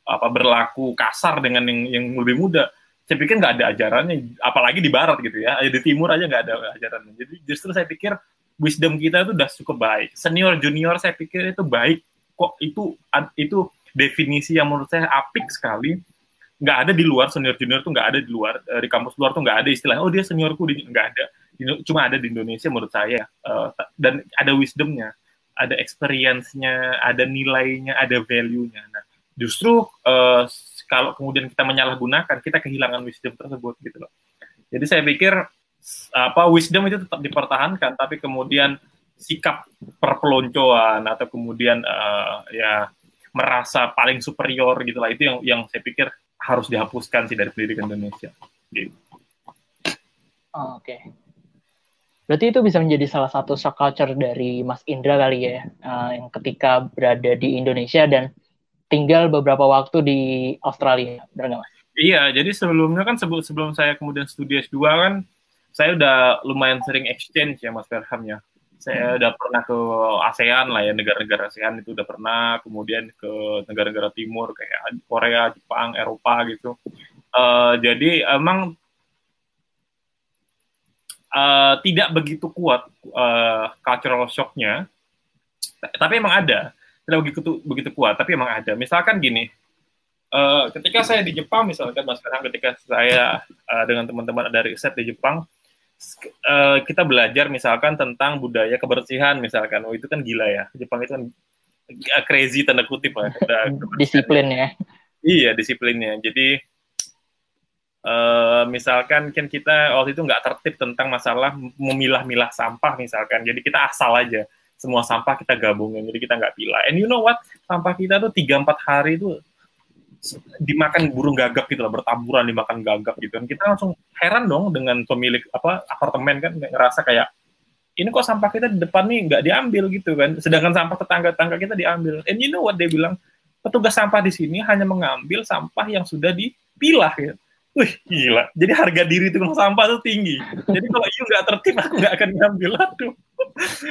apa berlaku kasar dengan yang yang lebih muda saya pikir nggak ada ajarannya. Apalagi di barat gitu ya. Di timur aja nggak ada ajarannya. Jadi justru saya pikir wisdom kita itu udah cukup baik. Senior junior saya pikir itu baik. Kok itu itu definisi yang menurut saya apik sekali nggak ada di luar senior junior tuh nggak ada di luar uh, di kampus luar tuh nggak ada istilahnya. Oh dia seniorku di nggak ada. Cuma ada di Indonesia menurut saya. Uh, dan ada wisdomnya ada experience-nya ada nilainya ada value-nya. Nah justru uh, kalau kemudian kita menyalahgunakan kita kehilangan wisdom tersebut gitu loh. Jadi saya pikir apa wisdom itu tetap dipertahankan tapi kemudian sikap perpeloncoan atau kemudian uh, ya merasa paling superior gitu lah itu yang yang saya pikir harus dihapuskan sih dari pendidikan Indonesia. Gitu. Oh, Oke. Okay. Berarti itu bisa menjadi salah satu shock culture dari Mas Indra kali ya, uh, yang ketika berada di Indonesia dan tinggal beberapa waktu di Australia, benar nggak Mas? Iya, jadi sebelumnya kan sebelum sebelum saya kemudian studi S2 kan, saya udah lumayan sering exchange ya Mas Ferham ya. Saya udah pernah ke ASEAN lah ya, negara-negara ASEAN itu udah pernah, kemudian ke negara-negara timur kayak Korea, Jepang, Eropa gitu. Uh, jadi emang uh, tidak begitu kuat uh, cultural shocknya, tapi emang ada. Tidak begitu begitu kuat, tapi emang ada. Misalkan gini, uh, ketika saya di Jepang, misalkan Mas Ferhan, ketika saya uh, dengan teman-teman ada riset di Jepang, uh, kita belajar misalkan tentang budaya kebersihan, misalkan, oh itu kan gila ya, Jepang itu kan crazy tanda kutip lah. Disiplin ya. Iya disiplinnya. Jadi Uh, misalkan kan kita waktu itu nggak tertib tentang masalah memilah-milah sampah misalkan. Jadi kita asal aja. Semua sampah kita gabungin. Jadi kita nggak pilah and you know what? Sampah kita tuh tiga empat hari itu dimakan burung gagak gitu loh bertaburan dimakan gagak gitu dan kita langsung heran dong dengan pemilik apa apartemen kan ngerasa kayak ini kok sampah kita di depan nih nggak diambil gitu kan sedangkan sampah tetangga-tetangga kita diambil and you know what dia bilang petugas sampah di sini hanya mengambil sampah yang sudah dipilah gitu Wih, gila. Jadi harga diri tukang sampah tuh tinggi. Jadi kalau you nggak tertib, aku nggak akan ngambil. Aduh.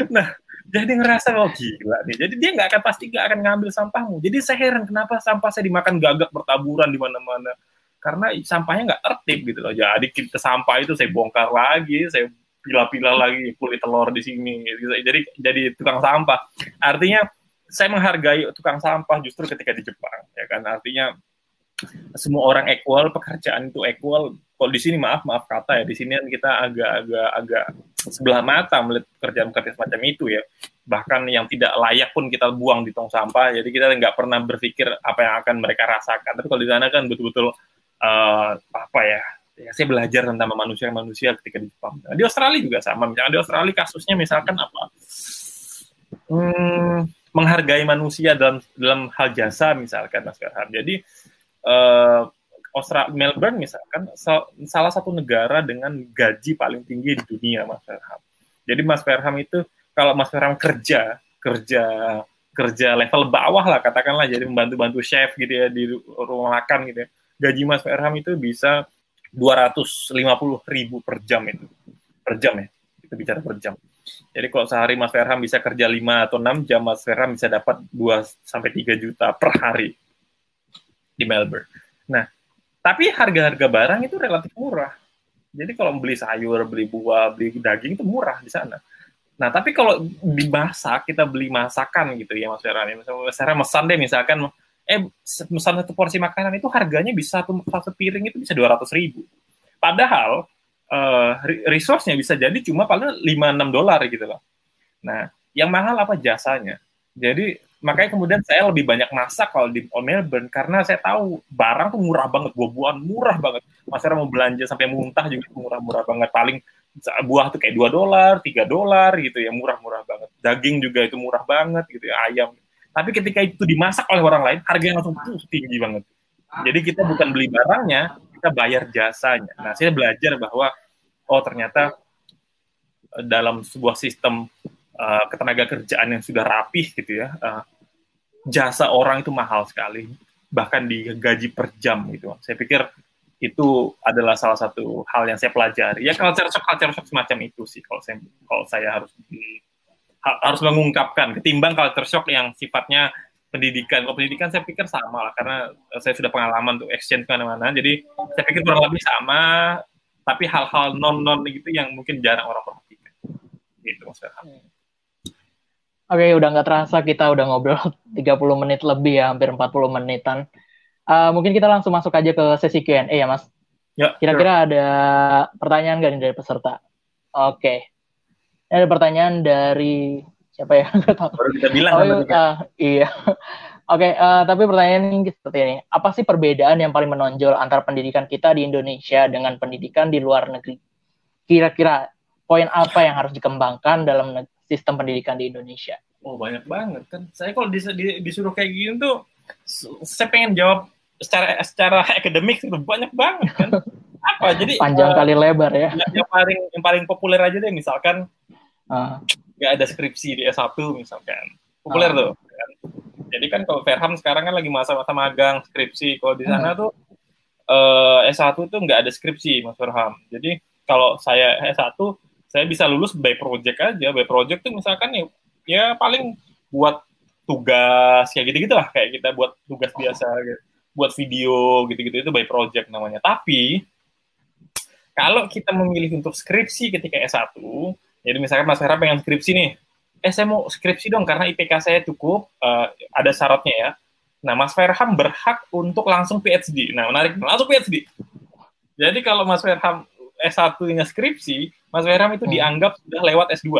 Nah, jadi ngerasa, oh gila nih. Jadi dia nggak akan pasti nggak akan ngambil sampahmu. Jadi saya heran kenapa sampah saya dimakan gagak bertaburan di mana-mana. Karena sampahnya nggak tertib gitu loh. Jadi kita sampah itu saya bongkar lagi, saya pilah-pilah lagi kulit telur di sini. Jadi jadi tukang sampah. Artinya saya menghargai tukang sampah justru ketika di Jepang, ya kan. Artinya semua orang equal, pekerjaan itu equal. Kalau di sini maaf maaf kata ya, di sini kan kita agak-agak agak sebelah mata melihat pekerjaan-pekerjaan semacam itu ya. Bahkan yang tidak layak pun kita buang di tong sampah. Jadi kita nggak pernah berpikir apa yang akan mereka rasakan. Tapi kalau di sana kan betul-betul uh, apa ya? Ya, saya belajar tentang manusia-manusia ketika di Jepang. Di Australia juga sama. Misalnya di Australia kasusnya misalkan apa? Hmm, menghargai manusia dalam dalam hal jasa misalkan Mas Farhan. Jadi uh, Australia Melbourne misalkan salah satu negara dengan gaji paling tinggi di dunia Mas Ferham. Jadi Mas Ferham itu kalau Mas Ferham kerja kerja kerja level bawah lah katakanlah jadi membantu-bantu chef gitu ya di rumah makan gitu ya. Gaji Mas Ferham itu bisa 250 ribu per jam itu per jam ya kita bicara per jam. Jadi kalau sehari Mas Ferham bisa kerja 5 atau 6 jam, Mas Ferham bisa dapat 2 sampai 3 juta per hari di Melbourne. Nah, tapi harga-harga barang itu relatif murah. Jadi kalau beli sayur, beli buah, beli daging itu murah di sana. Nah, tapi kalau dimasak, kita beli masakan gitu ya Mas Ferran. Misalnya Mas Ferran mesan deh misalkan, eh mesan satu porsi makanan itu harganya bisa satu, satu piring itu bisa 200 ribu. Padahal uh, resource-nya bisa jadi cuma paling 5-6 dolar gitu loh. Nah, yang mahal apa jasanya? Jadi makanya kemudian saya lebih banyak masak kalau di Melbourne karena saya tahu barang tuh murah banget buah-buahan murah banget. Masyarakat mau belanja sampai muntah juga murah-murah banget. Paling buah tuh kayak dua dolar tiga dolar gitu ya murah-murah banget. Daging juga itu murah banget gitu ya ayam. Tapi ketika itu dimasak oleh orang lain harganya langsung tuh tinggi banget. Jadi kita bukan beli barangnya kita bayar jasanya. Nah saya belajar bahwa oh ternyata eh, dalam sebuah sistem uh, ketenaga kerjaan yang sudah rapih gitu ya uh, jasa orang itu mahal sekali, bahkan digaji per jam gitu. Saya pikir itu adalah salah satu hal yang saya pelajari. Ya culture shock, culture shock semacam itu sih kalau saya kalau saya harus harus mengungkapkan ketimbang culture shock yang sifatnya pendidikan. Kalau pendidikan saya pikir sama lah karena saya sudah pengalaman untuk exchange ke mana-mana. Jadi saya pikir kurang lebih sama, tapi hal-hal non-non gitu yang mungkin jarang orang perhatikan. Gitu maksudnya. Oke, udah nggak terasa kita udah ngobrol 30 menit lebih ya, hampir 40 menitan. Uh, mungkin kita langsung masuk aja ke sesi Q&A ya, Mas. Ya, Kira-kira sure. ada pertanyaan nggak nih dari peserta? Oke. Okay. Ada pertanyaan dari siapa ya? Baru kita bilang oh, kan uh, Iya. Oke, okay, uh, tapi pertanyaan seperti ini. Apa sih perbedaan yang paling menonjol antara pendidikan kita di Indonesia dengan pendidikan di luar negeri? Kira-kira poin apa yang harus dikembangkan dalam sistem pendidikan di Indonesia? Oh banyak banget kan. Saya kalau dis, dis, disuruh kayak gini tuh, saya pengen jawab secara secara akademik itu banyak banget kan. Apa? Jadi panjang uh, kali lebar ya. Yang paling yang paling populer aja deh misalkan uh. ada skripsi di S1 misalkan. Populer uh. tuh. Kan? Jadi kan kalau Verham sekarang kan lagi masa-masa magang skripsi. Kalau di sana uh. tuh uh, S1 tuh nggak ada skripsi Mas Verham. Jadi kalau saya S1 saya bisa lulus by project aja. By project tuh misalkan ya, ya paling buat tugas kayak gitu-gitu lah kayak kita buat tugas biasa gitu. buat video gitu-gitu itu by project namanya. Tapi kalau kita memilih untuk skripsi ketika S1, jadi misalkan Mas Hera pengen skripsi nih, eh saya mau skripsi dong karena IPK saya cukup, uh, ada syaratnya ya. Nah, Mas Verham berhak untuk langsung PhD. Nah, menarik, langsung PhD. Jadi kalau Mas Verham S1-nya skripsi, Mas Verham itu hmm. dianggap sudah lewat S2.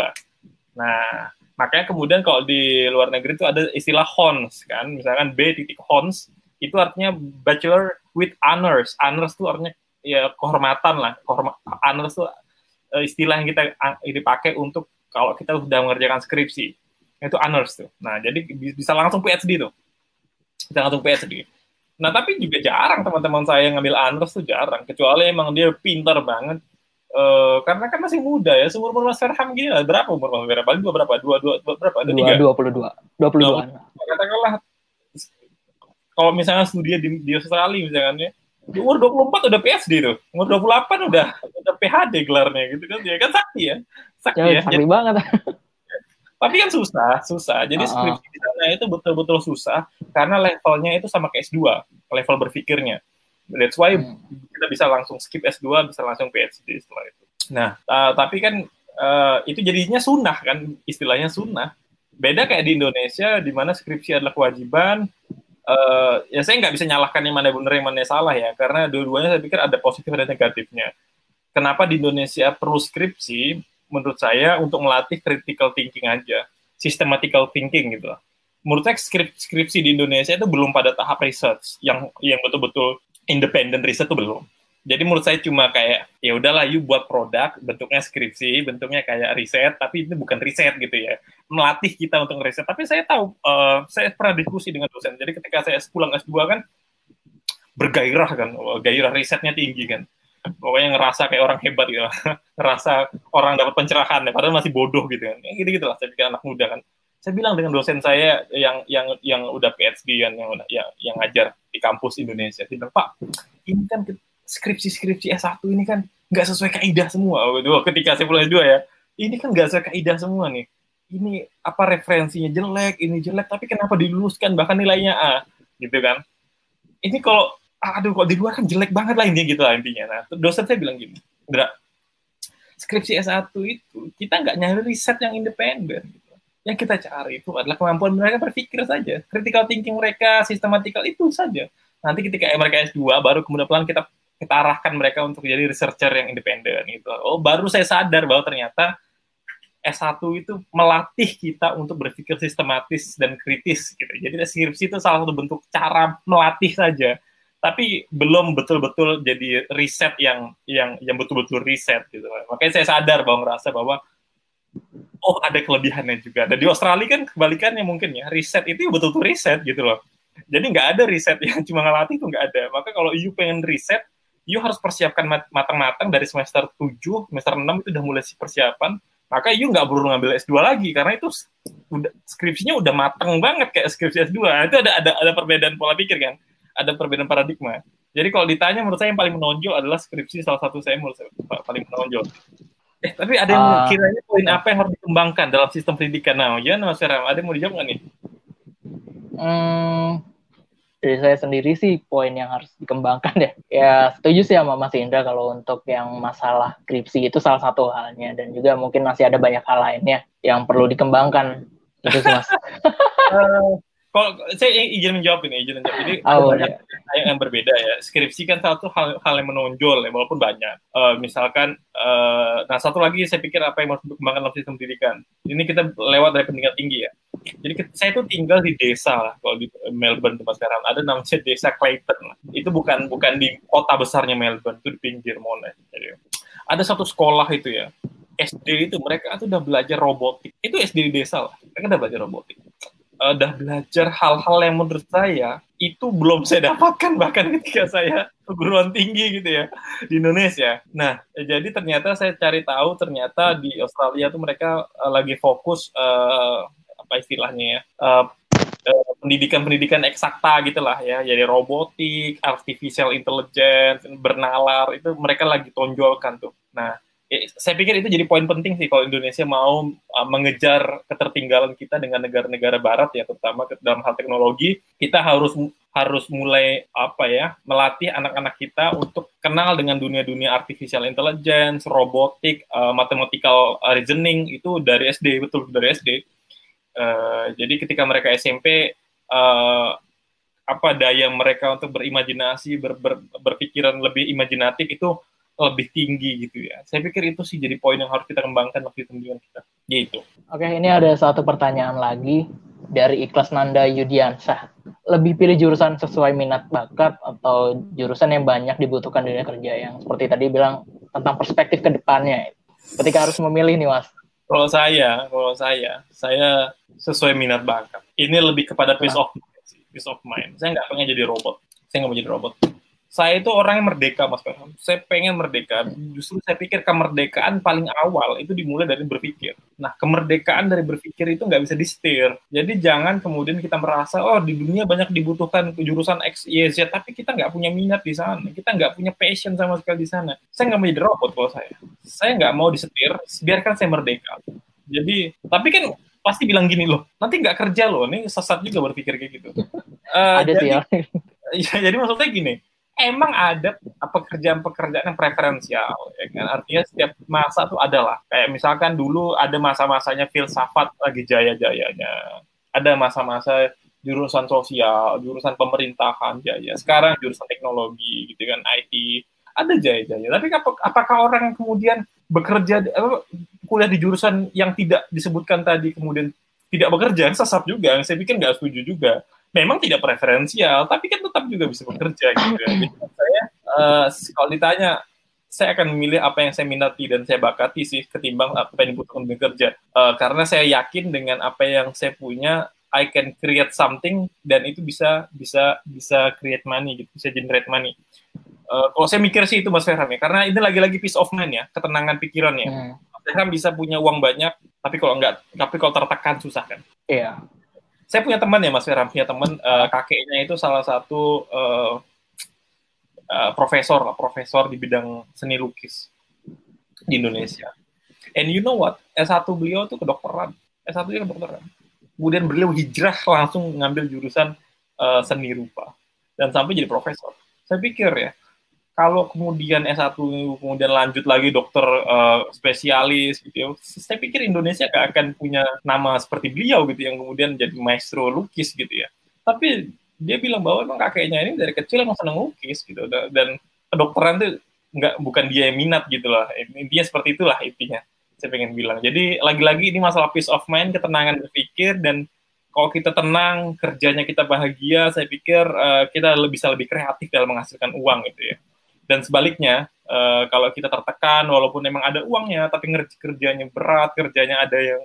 Nah, makanya kemudian kalau di luar negeri itu ada istilah HONS kan, misalkan B titik HONS, itu artinya Bachelor with Honors. Honors itu artinya ya kehormatan lah kehormat honors itu uh, istilah yang kita dipakai untuk kalau kita sudah mengerjakan skripsi itu honors tuh nah jadi bisa langsung PhD tuh bisa langsung PhD nah tapi juga jarang teman-teman saya yang ngambil honors tuh jarang kecuali emang dia pintar banget Uh, karena kan masih muda ya, seumur umur Mas Farham gini lah. Berapa umur Mas Farham? Paling dua berapa? Dua, dua, dua berapa? Dua, tiga? Dua puluh dua. Dua puluh dua. Katakanlah, kalau misalnya studi di, di Australia misalnya, ya, di umur 24 udah PSD tuh. Umur 28 udah udah PhD gelarnya gitu kan. Ya kan sakti ya. Sakti ya. ya. Sakti Jadi, banget. Tapi kan susah, susah. Jadi uh -uh. skripsi di sana itu betul-betul susah karena levelnya itu sama kayak S2, level berpikirnya. That's why hmm. kita bisa langsung skip S2, bisa langsung PhD setelah itu. Nah, uh, tapi kan uh, itu jadinya sunnah kan, istilahnya sunnah. Beda kayak di Indonesia, di mana skripsi adalah kewajiban, uh, ya saya nggak bisa nyalahkan yang mana benar yang mana salah ya karena dua-duanya saya pikir ada positif dan negatifnya. Kenapa di Indonesia perlu skripsi? Menurut saya untuk melatih critical thinking aja, systematical thinking gitu. Menurut saya skripsi di Indonesia itu belum pada tahap research. Yang yang betul-betul independent research itu belum. Jadi menurut saya cuma kayak ya udahlah you buat produk bentuknya skripsi bentuknya kayak riset tapi itu bukan riset gitu ya. Melatih kita untuk riset. Tapi saya tahu uh, saya pernah diskusi dengan dosen. Jadi ketika saya pulang S2 kan bergairah kan gairah risetnya tinggi kan pokoknya ngerasa kayak orang hebat gitu ngerasa orang dapat pencerahan ya padahal masih bodoh gitu kan gitu gitu lah saya pikir anak muda kan saya bilang dengan dosen saya yang yang yang udah PhD kan yang yang yang ngajar di kampus Indonesia dia bilang Pak ini kan skripsi-skripsi S1 ini kan nggak sesuai kaidah semua. Waduh, ketika saya pulang S2 ya, ini kan nggak sesuai kaidah semua nih. Ini apa referensinya jelek, ini jelek, tapi kenapa diluluskan bahkan nilainya A, gitu kan? Ini kalau, aduh kok di luar kan jelek banget lah intinya gitu lah intinya. Nah, dosen saya bilang gini, Indra, skripsi S1 itu kita nggak nyari riset yang independen. Gitu. Yang kita cari itu adalah kemampuan mereka berpikir saja. Critical thinking mereka, sistematikal itu saja. Nanti ketika mereka S2, baru kemudian pelan kita kita arahkan mereka untuk jadi researcher yang independen gitu. Oh, baru saya sadar bahwa ternyata S1 itu melatih kita untuk berpikir sistematis dan kritis gitu. Jadi skripsi itu salah satu bentuk cara melatih saja, tapi belum betul-betul jadi riset yang yang yang betul-betul riset gitu. Makanya saya sadar bahwa ngerasa bahwa oh ada kelebihannya juga. Dan di Australia kan kebalikannya mungkin ya, riset itu betul-betul riset gitu loh. Jadi nggak ada riset yang cuma ngelatih itu nggak ada. Maka kalau you pengen riset, you harus persiapkan matang-matang dari semester 7, semester 6 itu udah mulai persiapan, maka you nggak perlu ngambil S2 lagi karena itu udah skripsinya udah matang banget kayak skripsi S2. Nah, itu ada ada ada perbedaan pola pikir kan, ada perbedaan paradigma. Jadi kalau ditanya menurut saya yang paling menonjol adalah skripsi salah satu saya menurut saya paling menonjol. Eh, tapi ada yang uh, kiranya poin apa yang harus dikembangkan dalam sistem pendidikan? Nah, ya, Mas Ram, ada yang mau dijawab nggak nih? Hmm, dari saya sendiri sih poin yang harus dikembangkan ya. Ya setuju sih sama Mas Indra kalau untuk yang masalah skripsi itu salah satu halnya dan juga mungkin masih ada banyak hal lainnya yang perlu dikembangkan. Itu sih Mas. kalau saya izin menjawab ini, izin menjawab. Jadi oh, banyak iya. yang berbeda ya. Skripsi kan satu hal, hal yang menonjol ya, walaupun banyak. Uh, misalkan, uh, nah satu lagi saya pikir apa yang harus dikembangkan dalam sistem pendidikan. Ini kita lewat dari pendidikan tinggi ya. Jadi saya itu tinggal di desa lah, kalau di Melbourne tempat sekarang ada namanya desa Clayton lah. Itu bukan bukan di kota besarnya Melbourne, itu di pinggir Monash. Jadi ada satu sekolah itu ya, SD itu mereka tuh udah belajar robotik. Itu SD di desa lah, mereka udah belajar robotik udah belajar hal-hal yang menurut saya itu belum saya dapatkan bahkan ketika saya perguruan tinggi gitu ya di Indonesia. Nah, jadi ternyata saya cari tahu ternyata di Australia tuh mereka uh, lagi fokus uh, apa istilahnya ya uh, pendidikan-pendidikan eksakta gitulah ya, jadi robotik, artificial intelligence, bernalar itu mereka lagi tonjolkan tuh. Nah, saya pikir itu jadi poin penting sih kalau Indonesia mau uh, mengejar ketertinggalan kita dengan negara-negara Barat ya, terutama dalam hal teknologi, kita harus harus mulai apa ya melatih anak-anak kita untuk kenal dengan dunia-dunia artificial intelligence, robotik, uh, mathematical reasoning itu dari SD betul dari SD. Jadi ketika mereka SMP apa daya mereka untuk berimajinasi, ber, ber, berpikiran lebih imajinatif itu lebih tinggi gitu ya. Saya pikir itu sih jadi poin yang harus kita kembangkan waktu itu kita. Gitu. Oke, ini ada satu pertanyaan lagi dari Ikhlas Nanda Yudiansah. Lebih pilih jurusan sesuai minat bakat atau jurusan yang banyak dibutuhkan di dunia kerja yang seperti tadi bilang tentang perspektif ke depannya. Ketika harus memilih nih, Mas. Kalau saya, kalau saya, saya sesuai minat bakat. Ini lebih kepada peace of mind Peace of mind. Saya nggak pengen jadi robot. Saya nggak mau jadi robot. Saya itu orang yang merdeka, Mas Farhan. Saya pengen merdeka. Justru saya pikir kemerdekaan paling awal itu dimulai dari berpikir. Nah, kemerdekaan dari berpikir itu nggak bisa disetir. Jadi jangan kemudian kita merasa, oh di dunia banyak dibutuhkan jurusan X, Y, Z, tapi kita nggak punya minat di sana. Kita nggak punya passion sama sekali di sana. Saya nggak mau jadi robot kalau saya. Saya nggak mau disetir, biarkan saya merdeka. Jadi, tapi kan pasti bilang gini loh, nanti nggak kerja loh, ini sesat juga berpikir kayak gitu. Uh, Ada sih ya. ya. Jadi maksudnya gini, emang ada pekerjaan-pekerjaan yang preferensial, ya kan? Artinya setiap masa tuh ada lah. Kayak misalkan dulu ada masa-masanya filsafat lagi jaya-jayanya, ada masa-masa jurusan sosial, jurusan pemerintahan jaya. Sekarang jurusan teknologi, gitu kan, IT, ada jaya-jaya. Tapi apakah orang kemudian bekerja kuliah di jurusan yang tidak disebutkan tadi kemudian tidak bekerja sesat juga saya pikir nggak setuju juga memang tidak preferensial tapi kan tetap juga bisa bekerja gitu ya. Jadi saya uh, kalau ditanya saya akan memilih apa yang saya minati dan saya bakati sih ketimbang apa yang dibutuhkan bekerja uh, karena saya yakin dengan apa yang saya punya I can create something dan itu bisa bisa bisa create money gitu bisa generate money uh, kalau saya mikir sih itu Mas Ferham ya karena ini lagi-lagi peace of mind ya ketenangan pikirannya hmm kan bisa punya uang banyak, tapi kalau enggak, tapi kalau tertekan susah kan. Iya. Saya punya teman ya Mas Feram, punya teman uh, kakeknya itu salah satu uh, uh, profesor, profesor di bidang seni lukis di Indonesia. And you know what? S1 beliau tuh kedokteran. S1 dia kedokteran. Kemudian beliau hijrah langsung ngambil jurusan uh, seni rupa dan sampai jadi profesor. Saya pikir ya, kalau kemudian S1 kemudian lanjut lagi dokter uh, spesialis gitu ya, saya pikir Indonesia gak akan punya nama seperti beliau gitu yang kemudian jadi maestro lukis gitu ya. Tapi dia bilang bahwa emang kakeknya ini dari kecil emang seneng lukis gitu dan kedokteran tuh nggak bukan dia yang minat gitu lah. Intinya seperti itulah intinya. Saya pengen bilang. Jadi lagi-lagi ini masalah peace of mind, ketenangan berpikir dan kalau kita tenang, kerjanya kita bahagia, saya pikir uh, kita bisa lebih kreatif dalam menghasilkan uang gitu ya dan sebaliknya uh, kalau kita tertekan walaupun memang ada uangnya tapi kerjanya berat kerjanya ada yang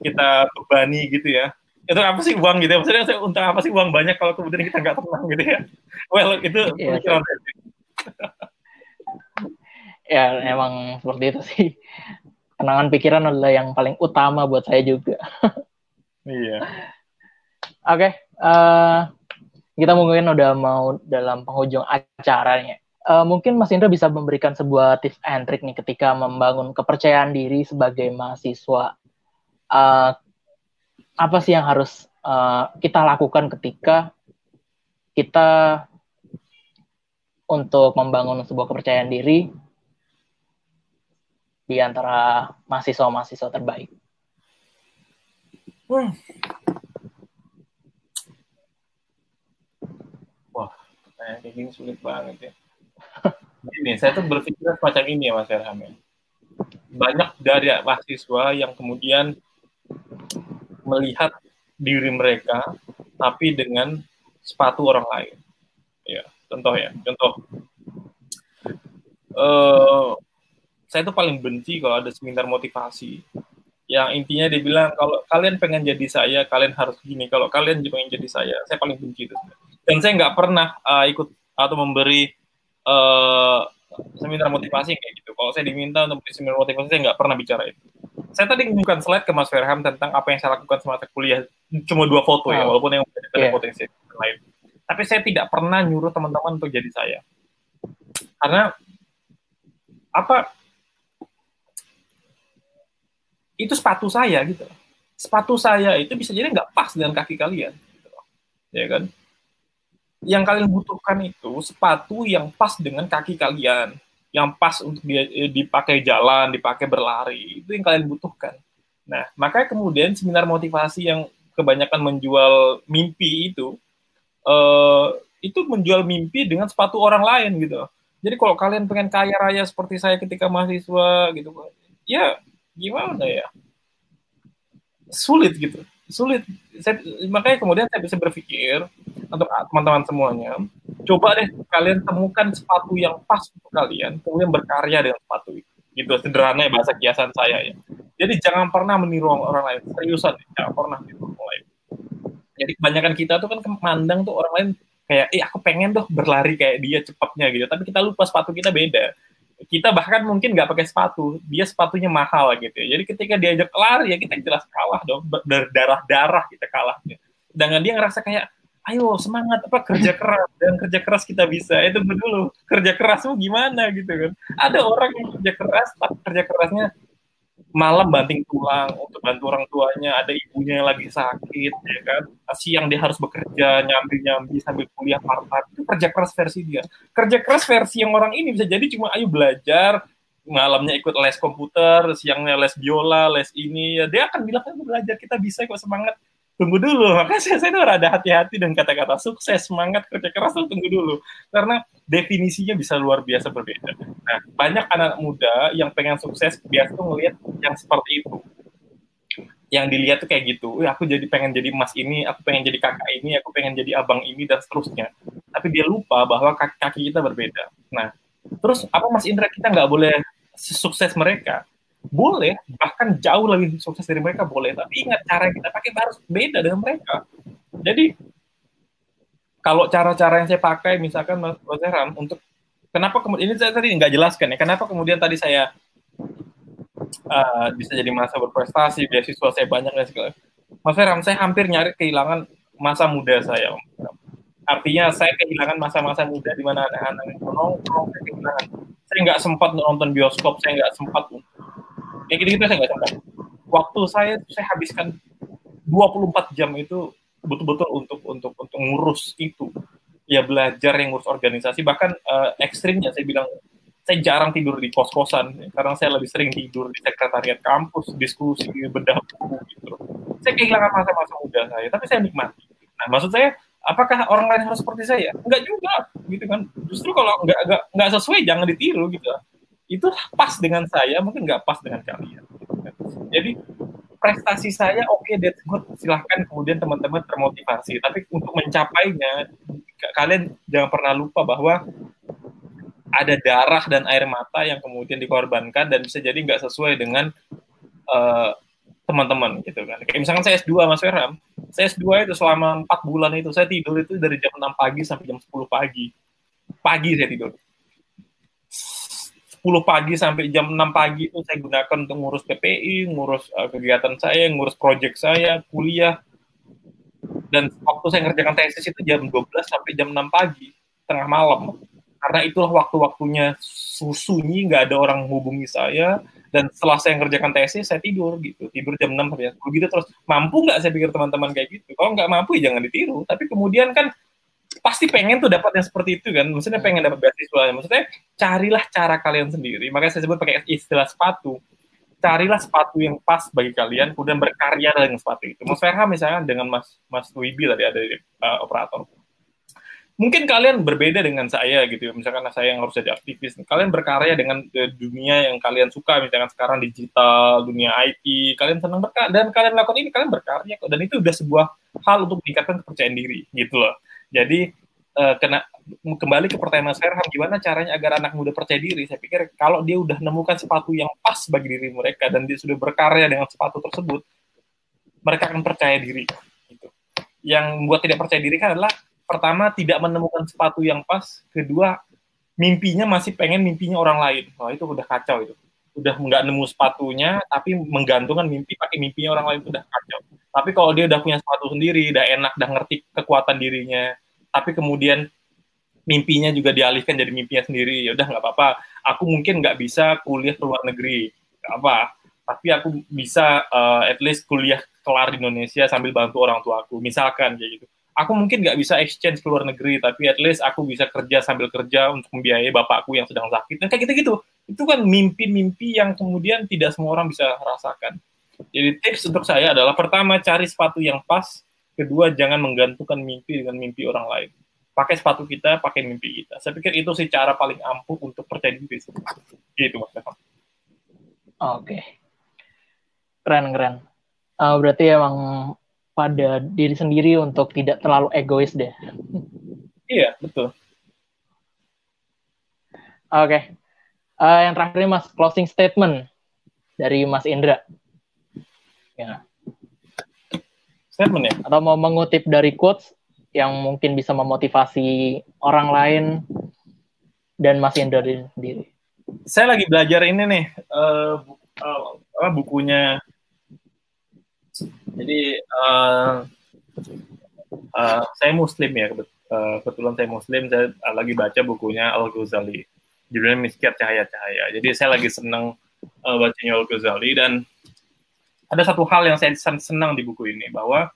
kita bebani gitu ya. Itu apa sih uang gitu ya? Maksudnya saya untuk apa sih uang banyak kalau kemudian kita nggak tenang gitu ya? Well itu yeah. Iya. ya emang seperti itu sih. Kenangan pikiran adalah yang paling utama buat saya juga. Iya. Oke okay, uh, eh, kita mungkin udah mau dalam penghujung acaranya uh, mungkin Mas Indra bisa memberikan sebuah tips and trick nih ketika membangun kepercayaan diri sebagai mahasiswa. Uh, apa sih yang harus uh, kita lakukan ketika kita untuk membangun sebuah kepercayaan diri di antara mahasiswa-mahasiswa terbaik? Hmm. Wah, kayak gini sulit banget ya Gini, saya tuh berpikir semacam ini ya Mas Erham ya. Banyak dari mahasiswa yang kemudian melihat diri mereka tapi dengan sepatu orang lain. Ya, contoh ya, contoh. Uh, saya tuh paling benci kalau ada seminar motivasi yang intinya dia bilang kalau kalian pengen jadi saya kalian harus gini kalau kalian pengen jadi saya saya paling benci itu dan saya nggak pernah uh, ikut atau memberi uh, seminar motivasi kayak gitu. Kalau saya diminta untuk beri seminar motivasi saya nggak pernah bicara itu. Saya tadi menunjukkan slide ke Mas Ferham tentang apa yang saya lakukan semasa kuliah. Cuma dua foto ya walaupun yang ada yeah. potensi lain. Tapi saya tidak pernah nyuruh teman-teman untuk jadi saya. Karena apa itu sepatu saya gitu. Sepatu saya itu bisa jadi nggak pas dengan kaki kalian gitu. ya kan yang kalian butuhkan itu sepatu yang pas dengan kaki kalian yang pas untuk eh, dipakai jalan dipakai berlari itu yang kalian butuhkan. Nah makanya kemudian seminar motivasi yang kebanyakan menjual mimpi itu uh, itu menjual mimpi dengan sepatu orang lain gitu jadi kalau kalian pengen kaya raya seperti saya ketika mahasiswa gitu ya gimana ya? Sulit gitu sulit. Saya, makanya kemudian saya bisa berpikir untuk teman-teman semuanya coba deh kalian temukan sepatu yang pas untuk kalian kemudian berkarya dengan sepatu itu. Gitu sederhana ya bahasa kiasan saya ya. Jadi jangan pernah meniru orang lain. Seriusan jangan pernah meniru orang lain. Jadi kebanyakan kita tuh kan kemandang tuh orang lain kayak eh aku pengen dong berlari kayak dia cepatnya gitu. Tapi kita lupa sepatu kita beda kita bahkan mungkin nggak pakai sepatu, dia sepatunya mahal gitu. Jadi ketika diajak lari ya kita jelas kalah dong, berdarah-darah kita kalah. Dengan dia ngerasa kayak, ayo semangat apa kerja keras dan kerja keras kita bisa. Itu dulu kerja kerasmu gimana gitu kan. Ada orang yang kerja keras, tapi kerja kerasnya malam banting tulang untuk bantu orang tuanya, ada ibunya yang lagi sakit, ya kan. Siang dia harus bekerja, nyambi-nyambi sambil kuliah part-time. Itu kerja keras versi dia. Kerja keras versi yang orang ini bisa jadi cuma ayo belajar, malamnya ikut les komputer, siangnya les biola, les ini, ya dia akan bilang, kan belajar, kita bisa kok semangat tunggu dulu. Makanya saya, saya itu rada hati-hati dan kata-kata sukses, semangat, kerja keras itu tunggu dulu. Karena definisinya bisa luar biasa berbeda. Nah, banyak anak muda yang pengen sukses biasa tuh ngelihat yang seperti itu. Yang dilihat tuh kayak gitu, aku jadi pengen jadi emas ini, aku pengen jadi kakak ini, aku pengen jadi abang ini, dan seterusnya. Tapi dia lupa bahwa kaki, kaki kita berbeda. Nah, terus apa Mas Indra kita nggak boleh sukses mereka? Boleh bahkan jauh lebih sukses dari mereka boleh. Tapi ingat cara yang kita pakai harus beda dengan mereka. Jadi kalau cara-cara yang saya pakai misalkan Mas Ram untuk kenapa kemudian ini saya tadi nggak jelaskan ya kenapa kemudian tadi saya uh, bisa jadi masa berprestasi beasiswa saya banyak dan segala. Mas Ram saya hampir nyari kehilangan masa muda saya artinya saya kehilangan masa-masa muda di mana anak-anak nongkrong saya saya nggak sempat nonton bioskop saya nggak sempat kayak gitu-gitu saya nggak sempat waktu saya saya habiskan 24 jam itu betul-betul untuk untuk untuk ngurus itu. Ya belajar yang ngurus organisasi. Bahkan uh, ekstrimnya saya bilang saya jarang tidur di kos-kosan. Karena saya lebih sering tidur di sekretariat kampus diskusi bedah buku gitu. Saya kehilangan masa-masa muda saya tapi saya nikmati. Nah maksud saya apakah orang lain harus seperti saya? Enggak juga gitu kan. Justru kalau enggak enggak enggak sesuai jangan ditiru gitu itu pas dengan saya mungkin nggak pas dengan kalian jadi prestasi saya oke okay, that's good silahkan kemudian teman-teman termotivasi tapi untuk mencapainya kalian jangan pernah lupa bahwa ada darah dan air mata yang kemudian dikorbankan dan bisa jadi nggak sesuai dengan uh, teman-teman gitu kan. Kayak misalkan saya S2 Mas Ferham, saya S2 itu selama empat bulan itu saya tidur itu dari jam 6 pagi sampai jam 10 pagi. Pagi saya tidur. 10 pagi sampai jam 6 pagi itu saya gunakan untuk ngurus PPI, ngurus uh, kegiatan saya, ngurus proyek saya, kuliah. Dan waktu saya ngerjakan tesis itu jam 12 sampai jam 6 pagi, tengah malam. Karena itulah waktu-waktunya sunyi, nggak ada orang menghubungi saya. Dan setelah saya ngerjakan tesis, saya tidur gitu. Tidur jam 6 sampai jam 10 gitu terus. Mampu nggak saya pikir teman-teman kayak gitu? Kalau nggak mampu ya jangan ditiru. Tapi kemudian kan pasti pengen tuh dapat yang seperti itu kan? Maksudnya pengen dapat beasiswa. Maksudnya carilah cara kalian sendiri. Makanya saya sebut pakai istilah sepatu. Carilah sepatu yang pas bagi kalian kemudian berkarya dengan sepatu itu. Mas Ferha misalnya dengan Mas Mas Wibi tadi ada di uh, operator. Mungkin kalian berbeda dengan saya gitu. Misalkan saya yang harus jadi aktivis kalian berkarya dengan uh, dunia yang kalian suka. Misalkan sekarang digital dunia IT kalian senang berkarya dan kalian lakukan ini kalian berkarya kok. Dan itu udah sebuah hal untuk meningkatkan kepercayaan diri gitu loh jadi uh, kena kembali ke pertanyaan Mas Herham, gimana caranya agar anak muda percaya diri? Saya pikir kalau dia udah menemukan sepatu yang pas bagi diri mereka dan dia sudah berkarya dengan sepatu tersebut, mereka akan percaya diri. Gitu. Yang membuat tidak percaya diri kan adalah pertama tidak menemukan sepatu yang pas, kedua mimpinya masih pengen mimpinya orang lain. Wah itu udah kacau itu. Udah nggak nemu sepatunya, tapi menggantungkan mimpi pakai mimpinya orang lain udah kacau. Tapi kalau dia udah punya sepatu sendiri, udah enak, udah ngerti kekuatan dirinya, tapi kemudian mimpinya juga dialihkan jadi mimpinya sendiri ya udah nggak apa-apa. Aku mungkin nggak bisa kuliah ke luar negeri gak apa. Tapi aku bisa uh, at least kuliah kelar di Indonesia sambil bantu orang tua aku misalkan kayak gitu aku mungkin nggak bisa exchange ke luar negeri tapi at least aku bisa kerja sambil kerja untuk membiayai bapakku yang sedang sakit dan kayak gitu-gitu itu kan mimpi-mimpi yang kemudian tidak semua orang bisa rasakan jadi tips untuk saya adalah pertama cari sepatu yang pas kedua jangan menggantungkan mimpi dengan mimpi orang lain pakai sepatu kita, pakai mimpi kita. Saya pikir itu sih cara paling ampuh untuk percaya diri. Gitu Mas. Oke. Keren, keren. Uh, berarti emang pada diri sendiri untuk tidak terlalu egois deh. Iya, betul. Oke. Okay. Uh, yang terakhir ini Mas, closing statement dari Mas Indra. Ya. Statement ya? Atau mau mengutip dari quotes yang mungkin bisa memotivasi orang lain dan masih dari sendiri. Saya lagi belajar ini nih uh, uh, bukunya. Jadi uh, uh, saya Muslim ya kebetulan saya Muslim. Saya lagi baca bukunya Al Ghazali. Judulnya Miskat Cahaya Cahaya. Jadi saya lagi senang uh, bacanya Al Ghazali dan ada satu hal yang saya senang di buku ini bahwa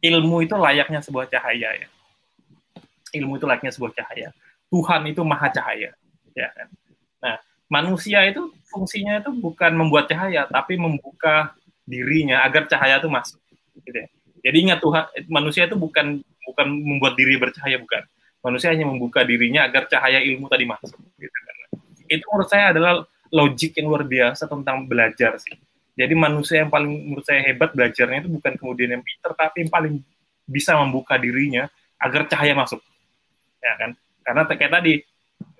ilmu itu layaknya sebuah cahaya ya. Ilmu itu layaknya sebuah cahaya. Tuhan itu maha cahaya, ya kan. Manusia itu fungsinya itu bukan membuat cahaya, tapi membuka dirinya agar cahaya itu masuk. Gitu ya. Jadi ingat Tuhan, manusia itu bukan bukan membuat diri bercahaya, bukan. Manusia hanya membuka dirinya agar cahaya ilmu tadi masuk. Gitu kan. Itu menurut saya adalah logik yang luar biasa tentang belajar sih. Jadi manusia yang paling menurut saya hebat belajarnya itu bukan kemudian yang pinter, tapi yang paling bisa membuka dirinya agar cahaya masuk. Ya kan? Karena kayak tadi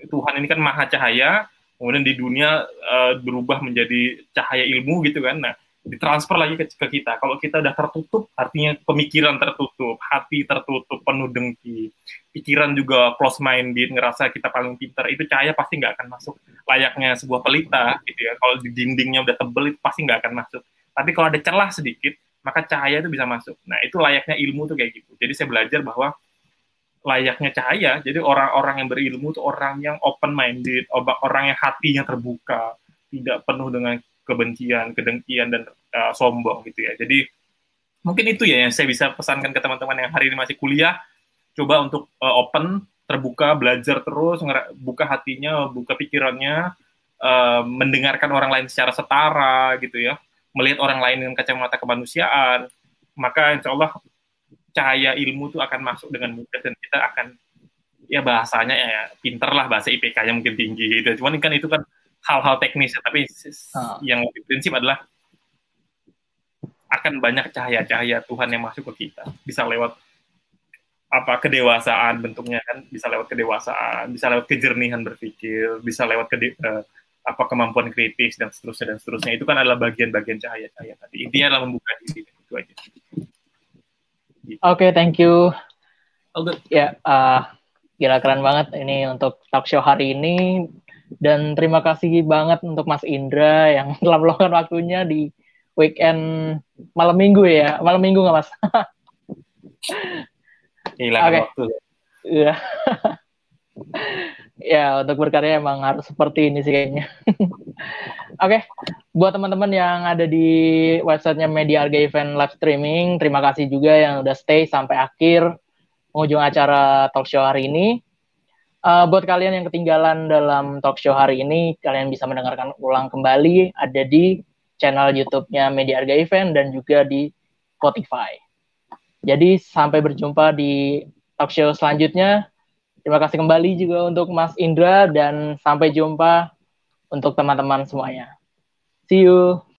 Tuhan ini kan maha cahaya, kemudian di dunia uh, berubah menjadi cahaya ilmu gitu kan. Nah, ditransfer lagi ke, ke kita. Kalau kita udah tertutup, artinya pemikiran tertutup, hati tertutup, penuh dengki, pikiran juga close minded, ngerasa kita paling pintar, itu cahaya pasti nggak akan masuk. Layaknya sebuah pelita, gitu ya. Kalau di dindingnya udah tebel, itu pasti nggak akan masuk. Tapi kalau ada celah sedikit, maka cahaya itu bisa masuk. Nah, itu layaknya ilmu tuh kayak gitu. Jadi saya belajar bahwa layaknya cahaya, jadi orang-orang yang berilmu itu orang yang open minded, orang yang hatinya terbuka, tidak penuh dengan kebencian, kedengkian dan uh, sombong gitu ya. Jadi mungkin itu ya yang saya bisa pesankan ke teman-teman yang hari ini masih kuliah, coba untuk uh, open, terbuka, belajar terus, buka hatinya, buka pikirannya, uh, mendengarkan orang lain secara setara gitu ya, melihat orang lain dengan kacamata kemanusiaan, maka insya Allah cahaya ilmu itu akan masuk dengan mudah dan kita akan ya bahasanya ya pinter lah bahasa IPK-nya mungkin tinggi gitu. Cuman kan itu kan hal-hal teknis tapi uh. yang lebih prinsip adalah akan banyak cahaya-cahaya Tuhan yang masuk ke kita bisa lewat apa kedewasaan bentuknya kan bisa lewat kedewasaan bisa lewat kejernihan berpikir bisa lewat kede, uh, apa kemampuan kritis dan seterusnya dan seterusnya itu kan adalah bagian-bagian cahaya-cahaya tadi intinya adalah membuka diri itu aja Oke, okay, thank you. Oh, good. Ya, uh, gila keren banget ini untuk talk show hari ini. Dan terima kasih banget untuk Mas Indra yang telah meluangkan waktunya di weekend malam minggu ya. Malam minggu nggak Mas? Hilang okay. waktu. Iya. Ya, untuk berkarya emang harus seperti ini sih kayaknya. Oke, okay. buat teman-teman yang ada di websitenya Media Arga Event Live Streaming, terima kasih juga yang udah stay sampai akhir penghujung acara talk show hari ini. Uh, buat kalian yang ketinggalan dalam talk show hari ini, kalian bisa mendengarkan ulang kembali ada di channel YouTube-nya Media Arga Event dan juga di Spotify. Jadi sampai berjumpa di talk show selanjutnya. Terima kasih kembali juga untuk Mas Indra dan sampai jumpa untuk teman-teman semuanya. See you.